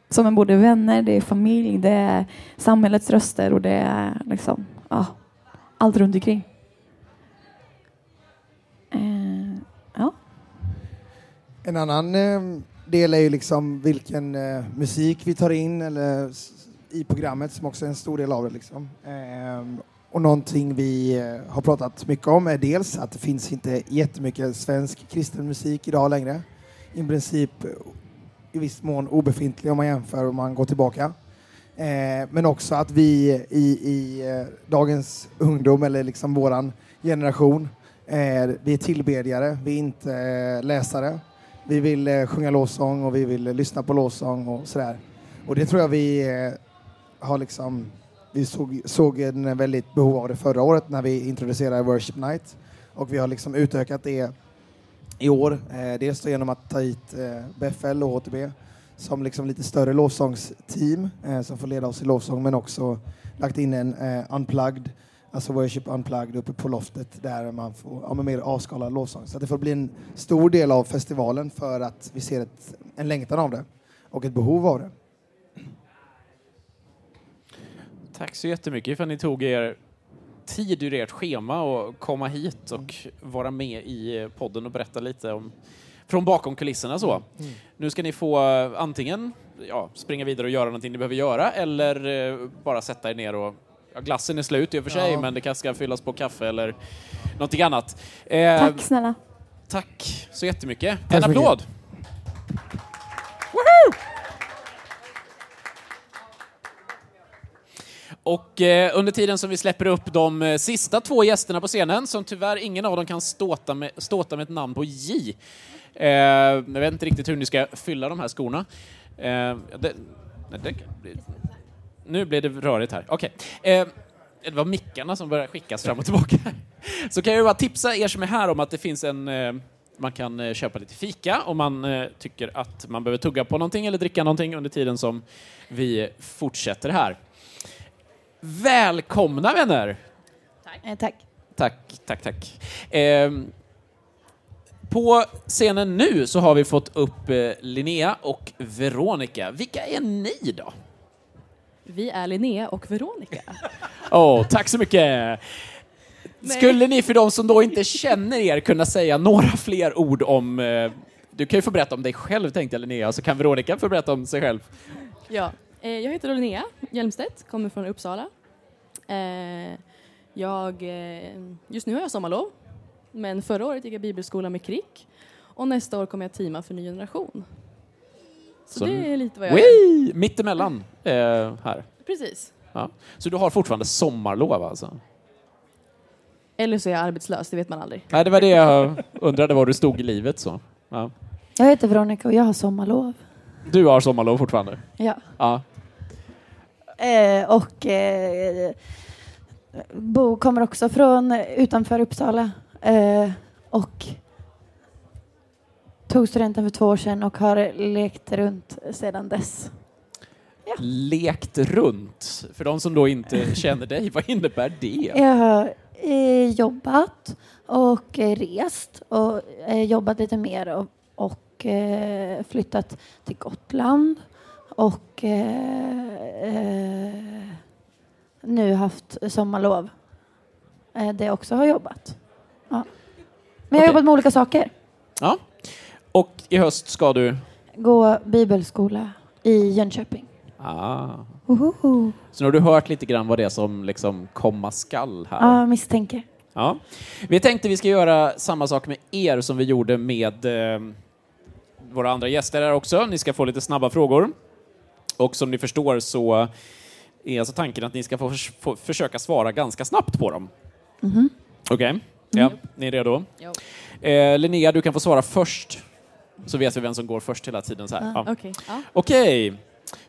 som är både vänner, det är familj, det är samhällets röster och det är liksom, ja, allt runt omkring. Eh, ja. En annan eh, del är ju liksom vilken eh, musik vi tar in eller i programmet som också är en stor del av det. Liksom. Eh, och någonting vi eh, har pratat mycket om är dels att det finns inte jättemycket svensk kristen musik idag längre. I princip eh, i viss mån obefintlig om man jämför om man går tillbaka. Eh, men också att vi i, i dagens ungdom, eller liksom våran generation, vi är tillbedjare, vi är inte läsare. Vi vill sjunga lovsång och vi vill lyssna på lovsång och sådär. Och det tror jag vi har liksom, vi såg, såg en väldigt behov av det förra året när vi introducerade Worship Night. Och vi har liksom utökat det i år. Eh, dels genom att ta hit eh, BFL och HTB som liksom lite större lovsångsteam eh, som får leda oss i lovsång men också lagt in en eh, unplugged, alltså Worship Unplugged uppe på loftet där man får ja, mer avskalad lovsång. Så att det får bli en stor del av festivalen för att vi ser ett, en längtan av det och ett behov av det. Tack så jättemycket för att ni tog er tid ur ert schema och komma hit och vara med i podden och berätta lite om från bakom kulisserna så. Nu ska ni få eh, antingen ja, springa vidare och göra någonting ni behöver göra eller eh, bara sätta er ner och ja, glassen är slut i och för sig Ja. men det kanske ska fyllas på kaffe eller någonting annat. Eh, Tack snälla. Tack så jättemycket. Tack en så mycket. Och eh, under tiden som vi släpper upp de eh, sista två gästerna på scenen, som tyvärr ingen av dem kan ståta med, ståta med ett namn på J. Eh, jag vet inte riktigt hur ni ska fylla de här skorna. Eh, det, nej, det, nu blir det rörigt här. Okej. Eh, det var mickarna som började skickas fram och tillbaka. Så kan jag bara tipsa er som är här om att det finns en eh, man kan eh, köpa lite fika om man eh, tycker att man behöver tugga på någonting eller dricka någonting under tiden som vi fortsätter här. Välkomna vänner! Eh, tack. Tack, tack, tack. Ehm, på scenen nu så har vi fått upp eh, Linnea och Veronica. Vilka är ni då? Vi är Linnea och Veronica. Åh, tack så mycket! Skulle ni för de som då inte känner er kunna säga några fler ord om... Eh, du kan ju få berätta om dig själv tänkte jag Linnea, så kan Veronica få berätta om sig själv. Ja, eh, jag heter Linnea Hjelmstedt, kommer från Uppsala. Eh, jag, eh, just nu har jag sommarlov, men förra året gick jag bibelskola med KRIK och nästa år kommer jag teama för Ny Generation. Så, Så- det är lite vad jag. Wee! Mittemellan eh, här. Precis. Ja. Så du har fortfarande sommarlov alltså? Eller så är jag arbetslös, det vet man aldrig. Nej, det var det jag undrade var du stod i livet så. Ja. Jag heter Veronica och jag har sommarlov. Du har sommarlov fortfarande? Ja. Ja. Eh, och eh, Bo kommer också från utanför Uppsala. Eh, och tog studenten för två år sedan och har lekt runt sedan dess. Lekt runt. För de som då inte känner dig, vad innebär det? Jag har eh, jobbat och eh, rest och eh, jobbat lite mer och, och flyttat till Gotland och eh, eh, nu haft sommarlov eh, där jag också har jobbat. Ja. Men jag har jobbat med olika saker. Ja. Och i höst ska du? Gå bibelskola i Jönköping. Ah. Ohoho. Så nu har du hört lite grann vad det är som liksom komma skall här. Ja, misstänker. Ja. Vi tänkte vi ska göra samma sak med er som vi gjorde med eh, våra andra gäster här också. Ni ska få lite snabba frågor. Och som ni förstår så är alltså tanken att ni ska få, förs- få försöka svara ganska snabbt på dem. Okej? Ja, ni är redo? Jo. Eh, Linnea, du kan få svara först. Så vet vi vem som går först hela tiden. Så här. Ja. Okej. Ja. Okej.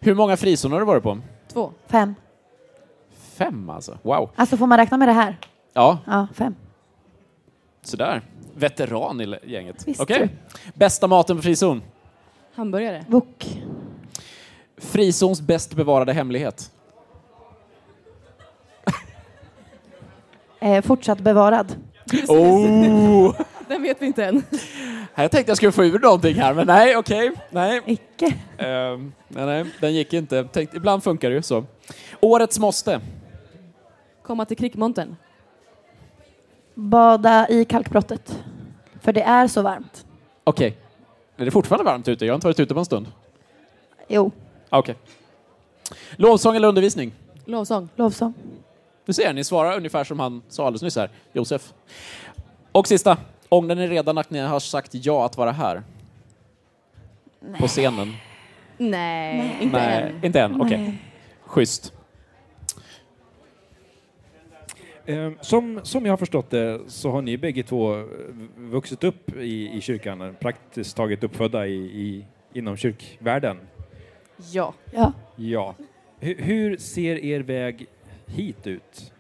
Hur många frizoner har du varit på? Två. Fem. Fem alltså. Wow. Alltså får man räkna med det här? Ja, Ja, fem. sådär. Veteran i gänget. Visst, Okej. Bästa maten på frizon? Hamburgare. Wok. Frizons bäst bevarade hemlighet? Eh, fortsatt bevarad. Oh! Den vet vi inte än. Jag tänkte jag skulle få ur någonting här, men nej, okej. Nej. Icke. Ehm, nej, nej, den gick inte. Tänkte, ibland funkar det ju så. Årets måste? Komma till Krickmontern. Bada i kalkbrottet. För det är så varmt. Okej. Är det fortfarande varmt ute? Jag har inte varit ute på en stund. Jo, Okej. Lovsång eller undervisning? Lovsång. lovsång. Du ser, ni svarar ungefär som han sa alldeles nyss här, Josef. Och sista. Ångrar ni redan att ni har sagt ja att vara här? På scenen? Nej, inte Nej, än. inte än. Okej. Schysst. Eh, Som, som jag har förstått det så har ni bägge två eh, vuxit upp i, i kyrkan, praktiskt taget uppfödda i, i, inom kyrkvärlden. Ja. Ja. Ja. Hur, hur ser er väg hit ut?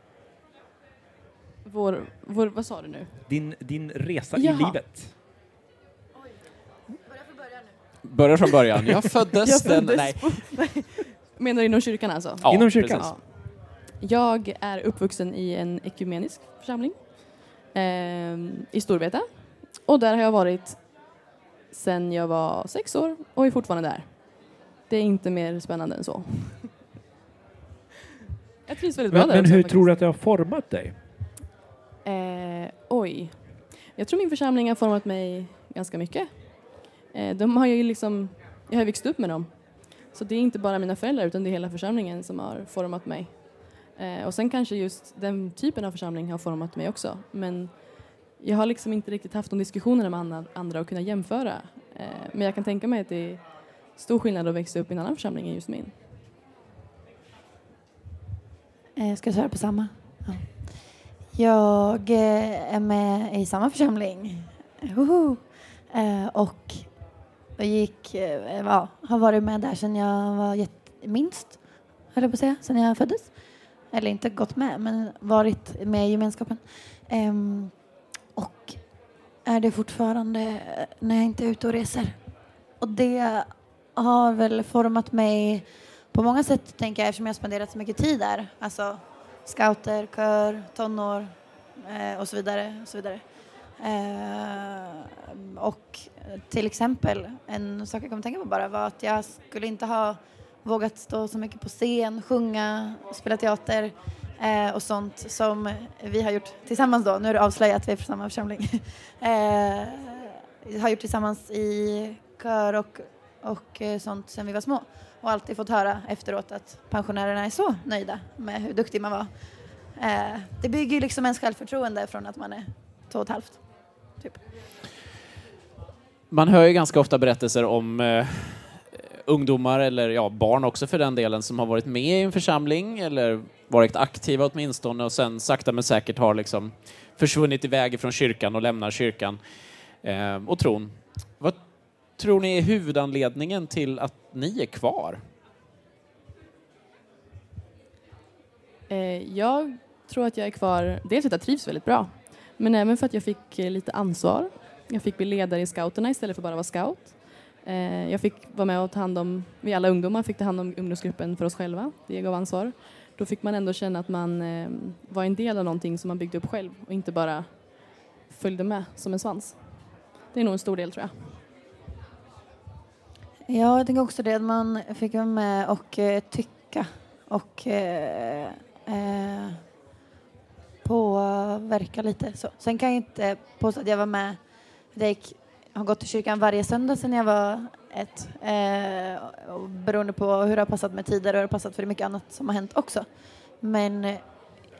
Vår, vår, vad sa du nu? Din, din resa Jaha. i livet? Börjar från början. Jag föddes, Jag föddes den... Nej. Menar du inom kyrkan alltså? Ja, Inom kyrkan? precis. Ja. Jag är uppvuxen i en ekumenisk församling ehm, i Storvreta. Och där har jag varit sedan jag var sex år och är fortfarande där. Det är inte mer spännande än så. Jag trivs väldigt bra Men, där men också, hur faktiskt. tror du att det har format dig? Eh, oj. Jag tror min församling har format mig ganska mycket. Eh, de har ju liksom, jag har växt upp med dem. Så det är inte bara mina föräldrar utan det är hela församlingen som har format mig. Eh, och sen kanske just den typen av församling har format mig också. Men jag har liksom inte riktigt haft de diskussionerna med andra, och kunna jämföra. Eh, men jag kan tänka mig att det stor skillnad att växa upp i en annan församling än just min. Eh, jag ska svara på samma? Ja. Jag eh, är med i samma församling. Woho! Eh, och jag gick, ja, har varit med där sedan jag var minst, höll jag på att säga, sedan jag föddes. Eller inte gått med, men varit med i gemenskapen. Ehm, och är det fortfarande när jag inte är ute och reser. Och det har väl format mig på många sätt, tänker jag, eftersom jag har spenderat så mycket tid där. Alltså scouter, kör, tonår eh, och så vidare. Och, så vidare. Eh, och till exempel, en sak jag kom att tänka på bara var att jag skulle inte ha vågat stå så mycket på scen, sjunga, spela teater eh, och sånt som vi har gjort tillsammans då. Nu är det avslöjat att vi är från samma församling. eh, vi har gjort tillsammans i kör och, och eh, sånt sen vi var små och alltid fått höra efteråt att pensionärerna är så nöjda med hur duktig man var. Eh, det bygger ju liksom ens självförtroende från att man är två och ett halvt. Typ. Man hör ju ganska ofta berättelser om eh, ungdomar, eller ja, barn också för den delen, som har varit med i en församling eller varit aktiva åtminstone och sen sakta men säkert har liksom försvunnit iväg från kyrkan och lämnar kyrkan eh, och tron. Vad tror ni är huvudanledningen till att ni är kvar? Eh, jag tror att jag är kvar, dels för att jag trivs väldigt bra, men även för att jag fick eh, lite ansvar. Jag fick bli ledare i scouterna istället för bara vara scout. Eh, jag fick vara med och ta hand om, vi alla ungdomar fick ta hand om ungdomsgruppen för oss själva. Det gav ansvar. Då fick man ändå känna att man var en del av någonting som man byggde upp själv och inte bara följde med som en svans. Det är nog en stor del tror jag. Ja, jag tänker också det att man fick vara med och eh, tycka och eh, eh, påverka lite. Så. Sen kan jag inte påstå att jag var med, jag gick, har gått till kyrkan varje söndag sedan jag var ett. Eh, och beroende på hur det har passat med tider och hur det har passat för det är mycket annat som har hänt också. Men eh,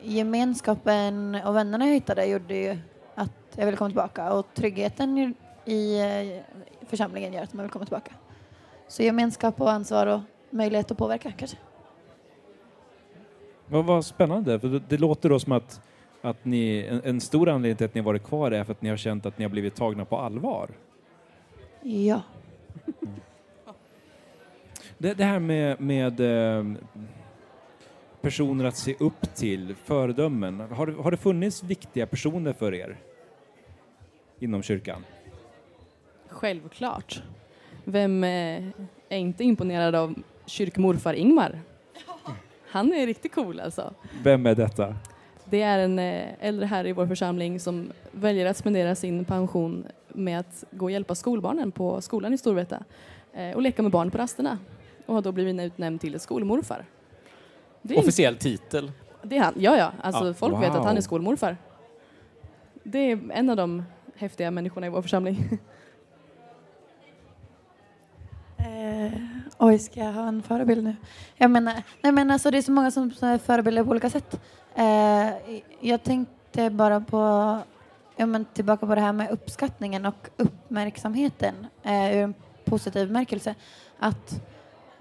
gemenskapen och vännerna jag hittade gjorde ju att jag ville komma tillbaka och tryggheten i- i eh, församlingen gör att man vill komma tillbaka. Så gemenskap och ansvar och möjlighet att påverka kanske. Vad, vad spännande, för det, låter då som att, att ni, en, en stor anledning till att ni har varit kvar är för att ni har känt att ni har blivit tagna på allvar. Ja. Det, det här med, med eh, personer att se upp till, föredömen. Har, det- har det funnits viktiga personer för er inom kyrkan? Självklart. Vem eh, är inte imponerad av kyrkmorfar Ingmar? Han är riktigt cool alltså. Vem är detta? Det är en eh, äldre herre i vår församling som väljer att spendera sin pension med att gå och hjälpa skolbarnen på skolan i Storvreta eh, och leka med barn på rasterna och har då blivit utnämnd till skolmorfar. Det är, Officiell titel. det är han. Ja, ja. Alltså, Ja, folk vet att han är wow. skolmorfar. Det är en av de häftiga människorna i vår församling. Eh, oj, ska jag ha en förebild nu? Jag menar, nej men alltså det är så många som är förebilder på olika sätt. Eh, jag tänkte bara på, ja men tillbaka på det här med uppskattningen och uppmärksamheten eh, ur en positiv bemärkelse. Att,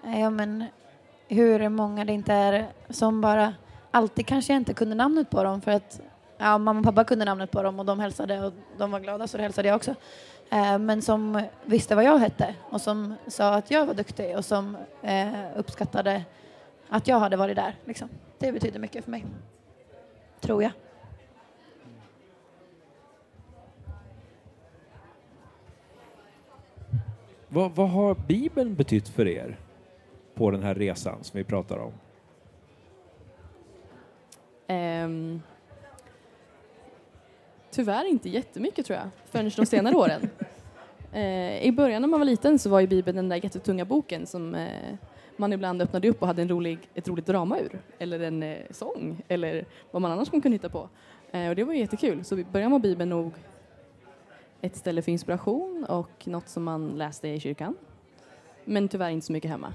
eh, ja men hur många det inte är som bara, alltid kanske jag inte kunde namnet på dem för att ja, mamma och pappa kunde namnet på dem och de hälsade och de var glada så det hälsade jag också. Eh, men som visste vad jag hette och som sa att jag var duktig och som eh, uppskattade att jag hade varit där. Liksom. Det betyder mycket för mig. Tror jag. Vad, vad har Bibeln betytt för er på den här resan som vi pratar om? Ehm, tyvärr inte jättemycket tror jag, förrän de senare åren. Eh, I början när man var liten så var ju Bibeln den där jättetunga boken som eh, man ibland öppnade upp och hade en rolig, ett roligt drama ur, eller en eh, sång, eller vad man annars kunde hitta på. Eh, och det var ju jättekul, så i början var Bibeln nog ett ställe för inspiration och något som man läste i kyrkan. Men tyvärr inte så mycket hemma.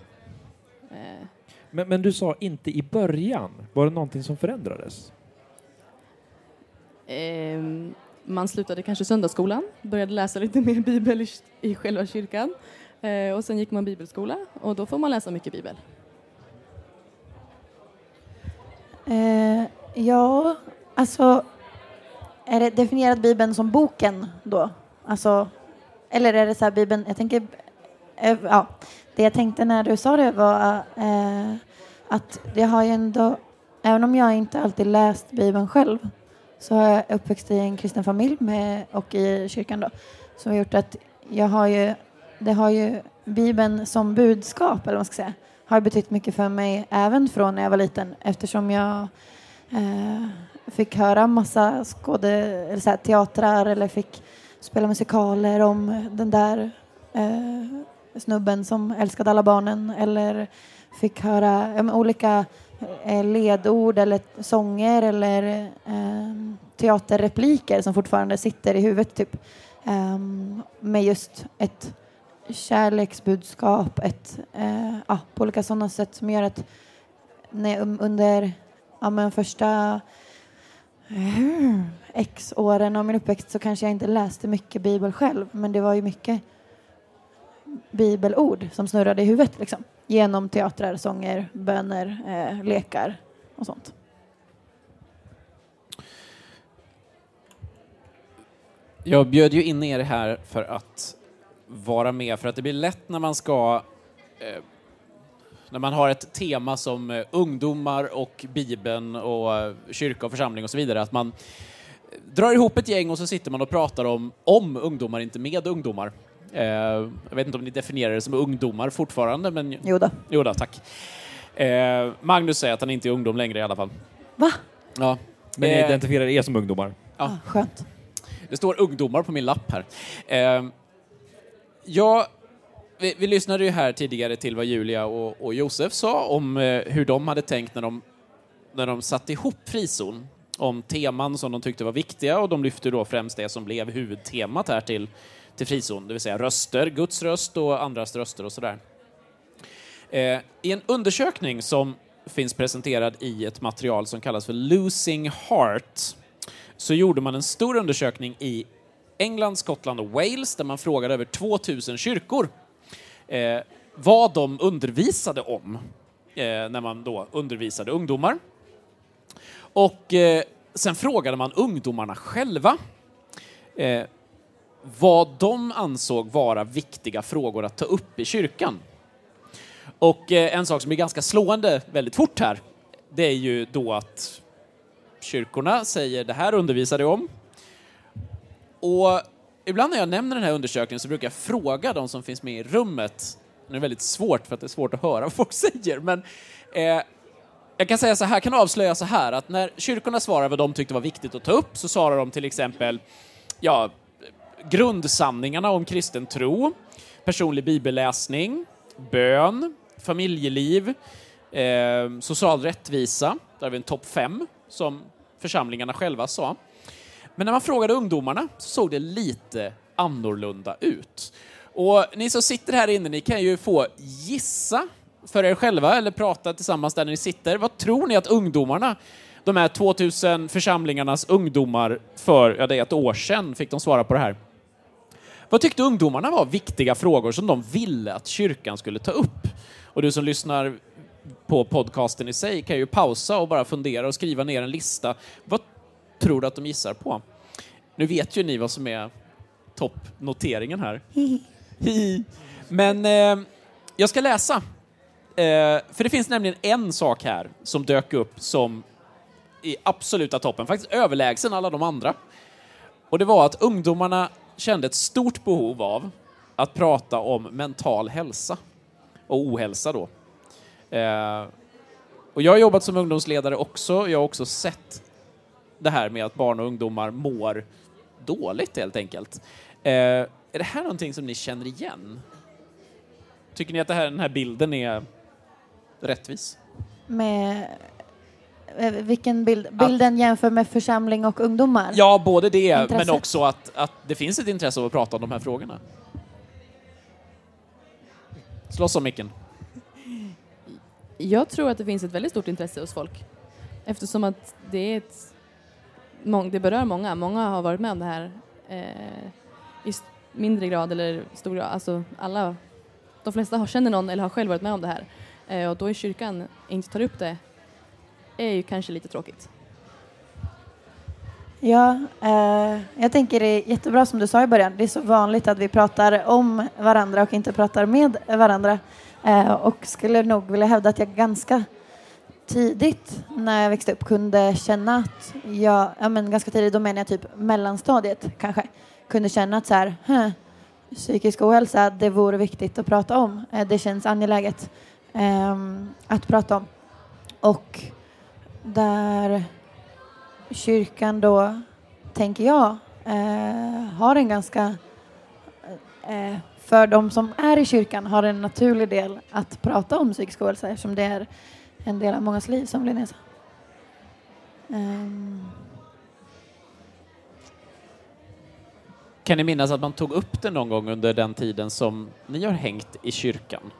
Eh, Men, men du sa inte i början. Var det någonting som förändrades? Ehm, man slutade kanske söndagsskolan, började läsa lite mer bibel i, i själva kyrkan. Eh, och sen gick man bibelskola och då får man läsa mycket bibel. Eh, ja, alltså är det definierat Bibeln som boken då? Alltså, eller är det så här Bibeln, jag tänker, eh, ja, det jag tänkte när du sa det var eh, att det har ju ändå, även om jag inte alltid läst Bibeln själv, så har jag uppväxt i en kristen familj med, och i kyrkan då, som har gjort att jag har ju, det har ju Bibeln som budskap, eller vad man ska säga, har betytt mycket för mig även från när jag var liten eftersom jag eh, fick höra massa skåde, eller så här, teatrar eller fick spela musikaler om den där eh, snubben som älskade alla barnen eller fick höra ja, olika eh, Eh, ledord eller sånger eller eh, teaterrepliker som fortfarande sitter i huvudet typ. Eh, med just ett kärleksbudskap, ett, eh, ja, på olika sådana sätt som gör att när, um, under ja, men första eh, x åren av min uppväxt så kanske jag inte läste mycket bibel själv men det var ju mycket bibelord som snurrade i huvudet liksom genom teatrar, sånger, böner, eh, lekar och sånt. Jag bjöd ju in er här för att vara med, för att det blir lätt när man ska... Eh, när man har ett tema som eh, ungdomar och Bibeln och eh, kyrka och församling och så vidare, att man drar ihop ett gäng och så sitter man och pratar om, om ungdomar, inte med ungdomar. Eh, jag vet inte om ni definierar det som ungdomar fortfarande, men... Jo då. Jo då, tack. Eh, Magnus säger att han inte är ungdom längre i alla fall. Va? Ja. Men ni Eh, identifierar er som ungdomar? Ja. Ah, skönt. Det står ungdomar på min lapp här. Eh, ja, vi, vi lyssnade ju här tidigare till vad Julia och, och Josef sa om eh, hur de hade tänkt när de, när de satte ihop frizon. Om teman som de tyckte var viktiga och de lyfte då främst det som blev huvudtemat här till, till frizon, det vill säga röster, Guds röst och andras röster och sådär. Eh, I en undersökning som finns presenterad i ett material som kallas för Losing Heart så gjorde man en stor undersökning i England, Skottland och Wales där man frågade över 2000 kyrkor eh, vad de undervisade om eh, när man då undervisade ungdomar. Och eh, sen frågade man ungdomarna själva eh, vad de ansåg vara viktiga frågor att ta upp i kyrkan. Och eh, en sak som är ganska slående väldigt fort här, det är ju då att kyrkorna säger det här undervisar du om. Och ibland när jag nämner den här undersökningen så brukar jag fråga de som finns med i rummet. Nu är det väldigt svårt för att det är svårt att höra vad folk säger, men eh, jag kan säga så här, kan avslöja så här att när kyrkorna svarar vad de tyckte var viktigt att ta upp så svarar de till exempel ja, grundsanningarna om kristen tro, personlig bibelläsning, bön, familjeliv, eh, social rättvisa, där har vi en topp fem som församlingarna själva sa. Men när man frågade ungdomarna så såg det lite annorlunda ut. Och ni som sitter här inne, ni kan ju få gissa för er själva eller prata tillsammans där ni sitter. Vad tror ni att ungdomarna, de här 2000 församlingarnas ungdomar för, ja det är ett år sedan, fick de svara på det här. Vad tyckte ungdomarna var viktiga frågor som de ville att kyrkan skulle ta upp? Och du som lyssnar på podcasten i sig kan ju pausa och bara fundera och skriva ner en lista. Vad tror du att de gissar på? Nu vet ju ni vad som är toppnoteringen här. Men eh, jag ska läsa. Eh, för det finns nämligen en sak här som dök upp som i absoluta toppen, faktiskt överlägsen alla de andra. Och det var att ungdomarna kände ett stort behov av att prata om mental hälsa och ohälsa då. Eh, och jag har jobbat som ungdomsledare också. Jag har också sett det här med att barn och ungdomar mår dåligt helt enkelt. Eh, är det här någonting som ni känner igen? Tycker ni att det här, den här bilden är rättvis? Med vilken bild? Bilden jämför med församling och ungdomar? Ja, både det, Intresse. men också att, att det finns ett intresse av att prata om de här frågorna. Slåss om micken. Jag tror att det finns ett väldigt stort intresse hos folk. Eftersom att det är ett... Det berör många. Många har varit med om det här eh, i mindre grad eller stor grad. Alltså alla, de flesta har, känner någon eller har själv varit med om det här. Eh, och då i kyrkan inte tar upp det är ju kanske lite tråkigt. Ja, eh, jag tänker det är jättebra som du sa i början. Det är så vanligt att vi pratar om varandra och inte pratar med varandra. Eh, och skulle nog vilja hävda att jag ganska tidigt när jag växte upp kunde känna att jag, ja men ganska tidigt, då menar jag typ mellanstadiet kanske, kunde känna att så här, "Huh, psykisk ohälsa, det vore viktigt att prata om. Eh, det känns angeläget ehm, att prata om. Och där kyrkan då, tänker jag, eh, har en ganska, eh, för de som är i kyrkan, har en naturlig del att prata om psykisk ohälsa eftersom det är en del av mångas liv, som Linnea sa. Ehm, Kan ni minnas att man tog upp det någon gång under den tiden som ni har hängt i kyrkan?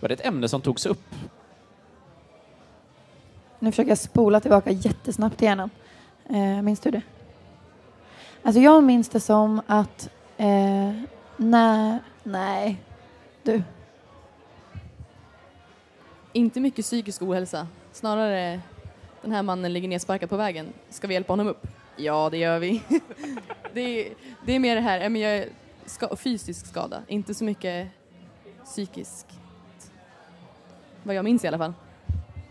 Var det ett ämne som togs upp? Nu försöker jag spola tillbaka jättesnabbt i hjärnan. Eh, minns du det? Alltså jag minns det som att, eh, nej, nej, du. Inte mycket psykisk ohälsa. Snarare den här mannen ligger nedsparkad på vägen. Ska vi hjälpa honom upp? Ja, det gör vi. det, är, det är mer det här, men jag är ska, fysisk skada, inte så mycket psykisk. Vad jag minns i alla fall.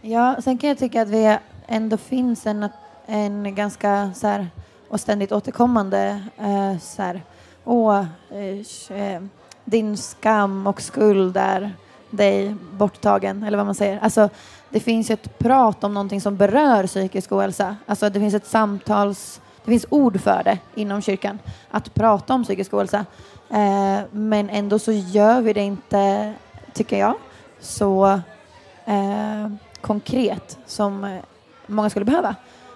Ja, sen kan jag tycka att vi ändå finns en, en ganska så här, och ständigt återkommande eh, så här, åh, eh, eh din skam och skuld är dig borttagen, eller vad man säger. Alltså, det finns ett prat om någonting som berör psykisk ohälsa. Alltså, det finns ett samtals... Det finns ord för det inom kyrkan, att prata om psykisk ohälsa. Eh, men ändå så gör vi det inte, tycker jag, så eh, konkret som eh, många skulle behöva.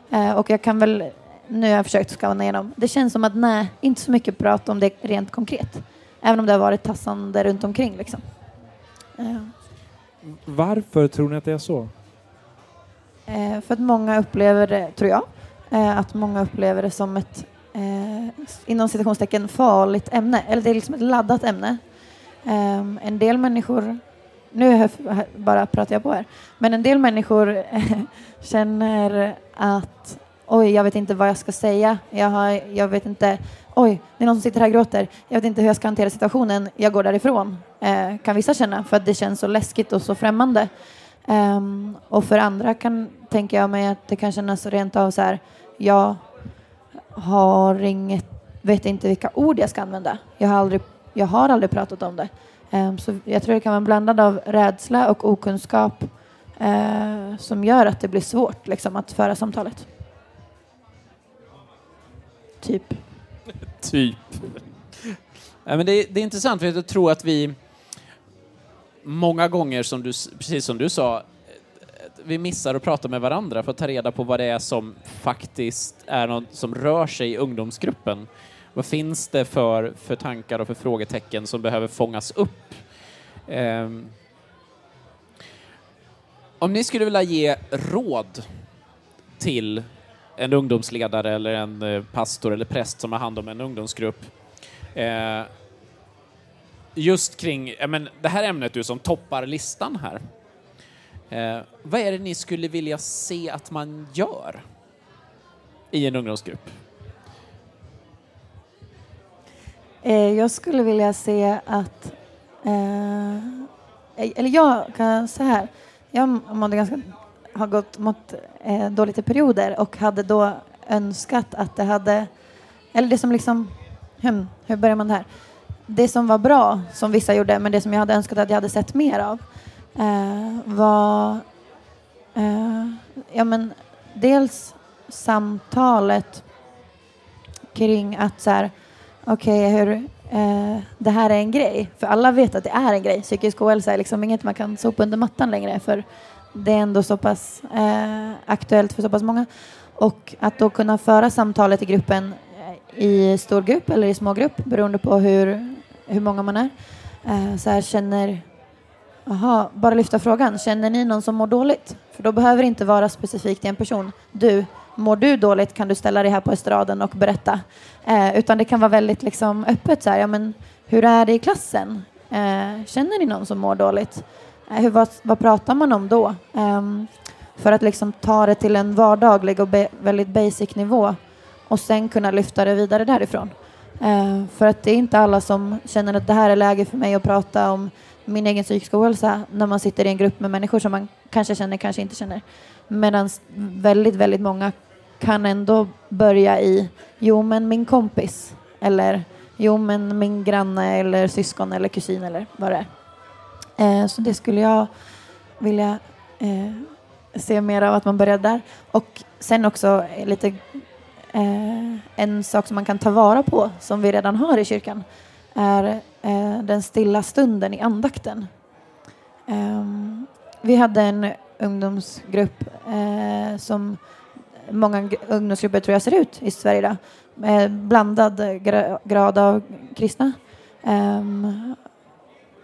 Eh, och jag kan väl nu har jag försökt skanna igenom. Det känns som att nej, inte så mycket prat om det rent konkret. Även om det har varit tassande runt omkring liksom. Eh, Varför tror ni att det är så? För att många upplever det, tror jag, att många upplever det som ett inom citationstecken farligt ämne, eller det är liksom ett laddat ämne. En del människor, nu bara pratar jag på här, men en del människor känner att oj, jag vet inte vad jag ska säga, jag, har, jag vet inte, oj, det är någon som sitter här och gråter, jag vet inte hur jag ska hantera situationen, jag går därifrån, eh, kan vissa känna, för att det känns så läskigt och så främmande. Um, och för andra kan, tänker jag mig att det kan kännas rent av så här, jag har inget, vet inte vilka ord jag ska använda. Jag har aldrig, jag har aldrig pratat om det. Ehm, så jag tror det kan vara en blandad av rädsla och okunskap eh, som gör att det blir svårt liksom, att föra samtalet. Typ. Typ. Ja, men det, det är intressant, för jag tror att vi många gånger, som du, precis som du sa, vi missar att prata med varandra för att ta reda på vad det är som faktiskt är något som rör sig i ungdomsgruppen. Vad finns det för, för tankar och för frågetecken som behöver fångas upp? Um, om ni skulle vilja ge råd till en ungdomsledare eller en eh, pastor eller präst som har hand om en ungdomsgrupp. Eh, just kring men det här ämnet du som toppar listan här. Eh, vad är det ni skulle vilja se att man gör i en ungdomsgrupp? Eh, jag skulle vilja se att... Eh, eh eller jag kan säga här. Jag mådde ganska, har gått mått eh, dåligt i perioder och hade då önskat att det hade... Eller det som liksom... Hur, hur börjar man det här? Det som var bra, som vissa gjorde, men det som jag hade önskat att jag hade sett mer av eh, var... Eh, ja, men dels samtalet kring att så här, okej, hur eh, det här är en grej. För alla vet att det är en grej. Psykisk ohälsa är liksom inget man kan sopa under mattan längre för det är ändå så pass eh, aktuellt för så pass många. Och att då kunna föra samtalet i gruppen eh, i stor grupp eller i smågrupp beroende på hur, hur många man är. Eh, så här känner Aha, bara lyfta frågan. Känner ni någon som mår dåligt? För då behöver det inte vara specifikt en person. Du, mår du dåligt kan du ställa dig här på estraden och berätta. Eh, utan det kan vara väldigt liksom, öppet. Så här, ja, men, hur är det i klassen? Eh, känner ni någon som mår dåligt? Eh, hur, vad, vad pratar man om då? Ehm, för att liksom ta det till en vardaglig och be, väldigt basic nivå och sen kunna lyfta det vidare därifrån. Eh, för att det är inte alla som känner att det här är läge för mig att prata om min egen psykiska ohälsa när man sitter i en grupp med människor som man kanske känner, kanske inte känner. Medan väldigt, väldigt många kan ändå börja i jo men min kompis eller jo men min granne eller syskon eller kusin eller vad det är. Eh, så det skulle jag vilja eh, se mer av att man börjar där. Och sen också lite eh, en sak som man kan ta vara på som vi redan har i kyrkan är eh, den stilla stunden i andakten. Ehm, vi hade en ungdomsgrupp eh, som många ungdomsgrupper tror jag ser ut i Sverige idag. Med blandad gra- grad av kristna. Um,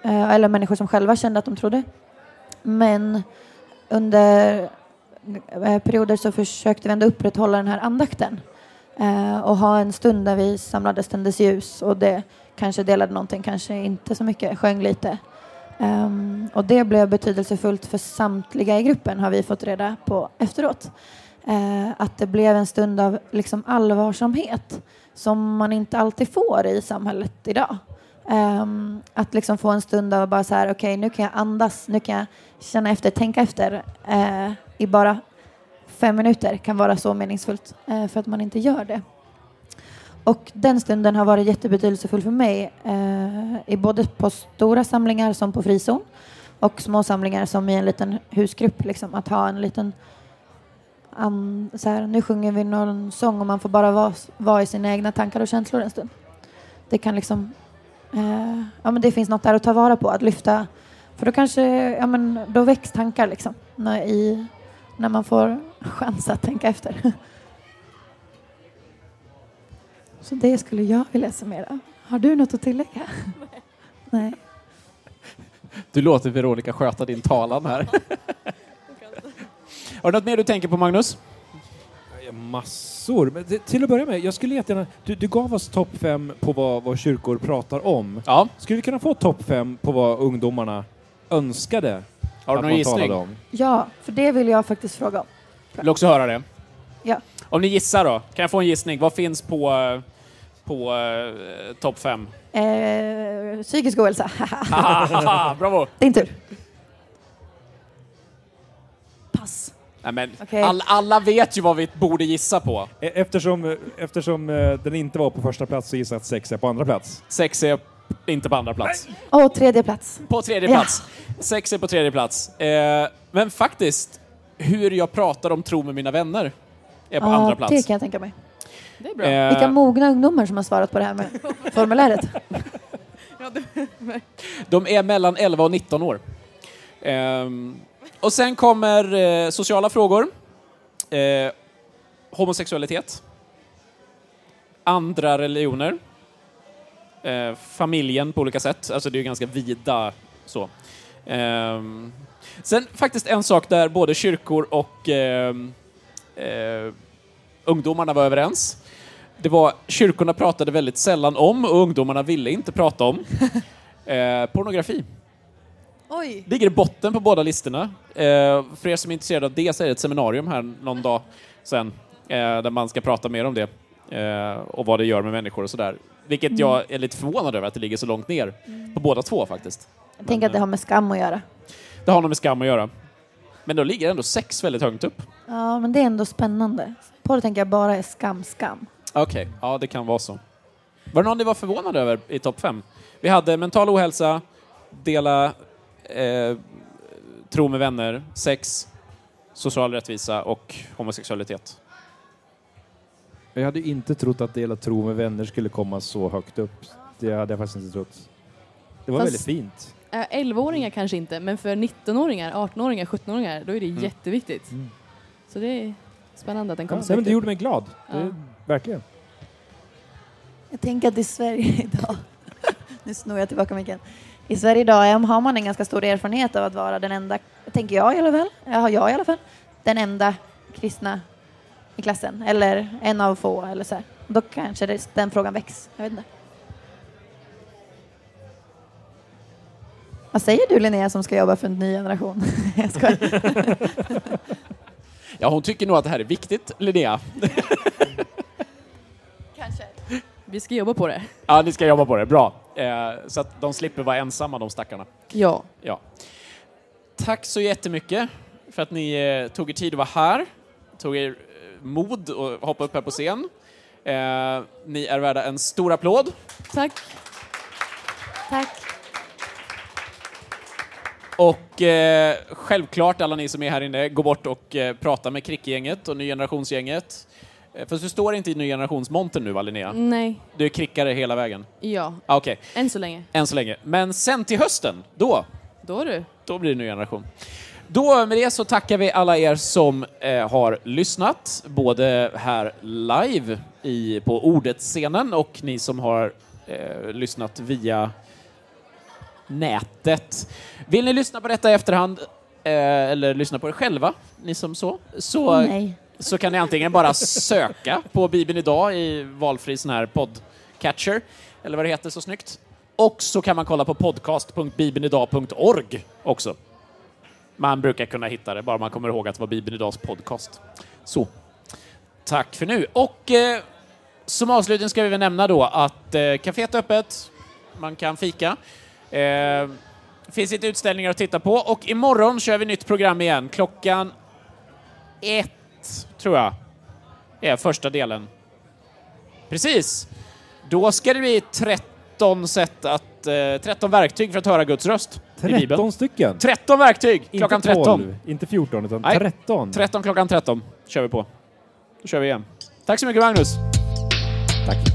eller människor som själva kände att de trodde. Men under eh, perioder så försökte vi ändå upprätthålla den här andakten. uh, och ha en stund där vi samlades, tändes ljus och det kanske delade någonting, kanske inte så mycket, sjöng lite. Um, och det blev betydelsefullt för samtliga i gruppen har vi fått reda på efteråt. Eh, att det blev en stund av liksom allvarsamhet som man inte alltid får i samhället idag. Ehm, att liksom få en stund av bara så här, okej nu kan jag andas, nu kan jag känna efter, tänka efter eh, i bara fem minuter kan vara så meningsfullt eh, för att man inte gör det. Och den stunden har varit jättebetydelsefull för mig eh, i både på stora samlingar som på frizon och små samlingar som i en liten husgrupp. Liksom, att ha en liten an, så här, nu sjunger vi någon sång och man får bara vara, vara i sina egna tankar och känslor en stund. Det kan liksom, eh, ja men det finns något där att ta vara på, att lyfta, för då kanske, ja men då väcks tankar liksom, när, i, när man får chans att tänka efter. Så det skulle jag vilja summera. Har du något att tillägga? Nej. Du låter Veronica sköta din talan här. Har du något mer du tänker på, Magnus? Ja, Massor. Men det, till att börja med, jag skulle jättegärna... Du, du gav oss topp fem på vad, vad kyrkor pratar om. Ja. Skulle vi kunna få topp fem på vad ungdomarna önskade Har du att någon man gissning? talade om? Ja, för det vill jag faktiskt fråga om. Vill också höra det. Ja. Om ni gissar då, kan jag få en gissning? Vad finns på, eh, på eh, topp fem? Eh, psykisk ohälsa. Bravo! Din tur. Nej, men Okej. all, alla vet ju vad vi borde gissa på. E- Eftersom, eftersom eh, den inte var på första plats så gissar jag att sex är på andra plats. Sex är inte på andra plats. Och tredje plats. På tredje Ja. plats. Sex är på tredje plats. Eh, men faktiskt, hur jag pratar om tro med mina vänner är på andra plats. det kan jag tänka mig. Det är bra. Eh, Vilka mogna ungdomar som har svarat på det här med formuläret. Ja, det, De är mellan 11 och 19 år. Ehm, och sen kommer eh, sociala frågor. Eh, homosexualitet. Andra religioner. Eh, familjen på olika sätt. Alltså det är ju ganska vida så. Ehm, sen faktiskt en sak där både kyrkor och ehm, eh, ungdomarna var överens. Det var kyrkorna pratade väldigt sällan om och ungdomarna ville inte prata om. Eh, pornografi. Oj. Ligger i botten på båda listorna. Eh, för er som är intresserade av det så är det ett seminarium här någon dag sen eh, där man ska prata mer om det eh, och vad det gör med människor och sådär. Vilket jag är lite förvånad över att det ligger så långt ner på båda två faktiskt. Jag tänker att det har med skam att göra. Det har nog med skam att göra. Men då ligger ändå sex väldigt högt upp. Ja, men det är ändå spännande. På det tänker jag bara är skam, skam. Okej, ja det kan vara så. Var det någon ni var förvånade över i topp fem? Vi hade mental ohälsa, dela eh, tro med vänner, sex, social rättvisa och homosexualitet. Jag hade inte trott att Dela tro med vänner skulle komma så högt upp. Det hade jag faktiskt inte trott. Det var Fast- väldigt fint. eh, 11-åringar kanske inte, men för 19-åringar, 18-åringar, 17-åringar, då är det jätteviktigt. Mm. Så det är spännande att den Ja, kommer nej, så men högt det upp. gjorde mig glad. Ja. Det, verkligen. Jag tänker att i Sverige idag, nu snor jag tillbaka micken. I Sverige idag är- har man en ganska stor erfarenhet av att vara den enda, tänker jag i alla fall, har jag i alla fall, den enda kristna i klassen. Eller en av få eller så här. Då kanske det, den frågan väcks. Jag vet inte. Vad säger du Linnea som ska jobba för en ny generation? jag skojar. Ja, hon tycker nog att det här är viktigt, Linnea. Kanske. Vi ska jobba på det. Ja, ni ska jobba på det. Bra. Eh, så att de slipper vara ensamma, de stackarna. Ja. Ja. Tack så jättemycket för att ni eh, tog er tid att vara här, tog er eh, mod att hoppa upp här på scen. Ni är värda en stor applåd. Tack. Tack. Och eh, självklart, alla ni som är här inne, gå bort och eh, prata med Krickgänget och Ny Generationsgänget. Eh, för du står inte i Ny Generationsmontern nu va, Linnea? Nej. Du är krickare hela vägen. Ja. Ah, Okej, Än så länge. än så länge. Men sen till hösten, då, Då du. då blir det Ny Generation. Då med det så tackar vi alla er som eh, har lyssnat, både här live i, på Ordet-scenen och ni som har eh, lyssnat via nätet. Vill ni lyssna på detta i efterhand eh, eller lyssna på det själva, ni som så, så, Nej så kan ni antingen bara söka på Bibeln idag i valfri sån här podcatcher, eller vad det heter så snyggt. Och så kan man kolla på podcast.bibelnidag.org också. Man brukar kunna hitta det, bara man kommer ihåg att det var Bibeln Idags podcast. Så. Tack för nu. Och eh, som avslutning ska vi väl nämna då att eh, kaféet är öppet, man kan fika. Eh, finns lite utställningar att titta på och imorgon kör vi nytt program igen. Klockan ett, tror jag, är första delen. Precis. Då ska det bli 13 sätt att, eh, 13 verktyg för att höra Guds röst i Bibeln. 13 stycken. 13 verktyg klockan inte 12, 13. inte 14, utan Nej. 13. 13 klockan 13 kör vi på. Då kör vi igen. Tack så mycket Magnus. Tack.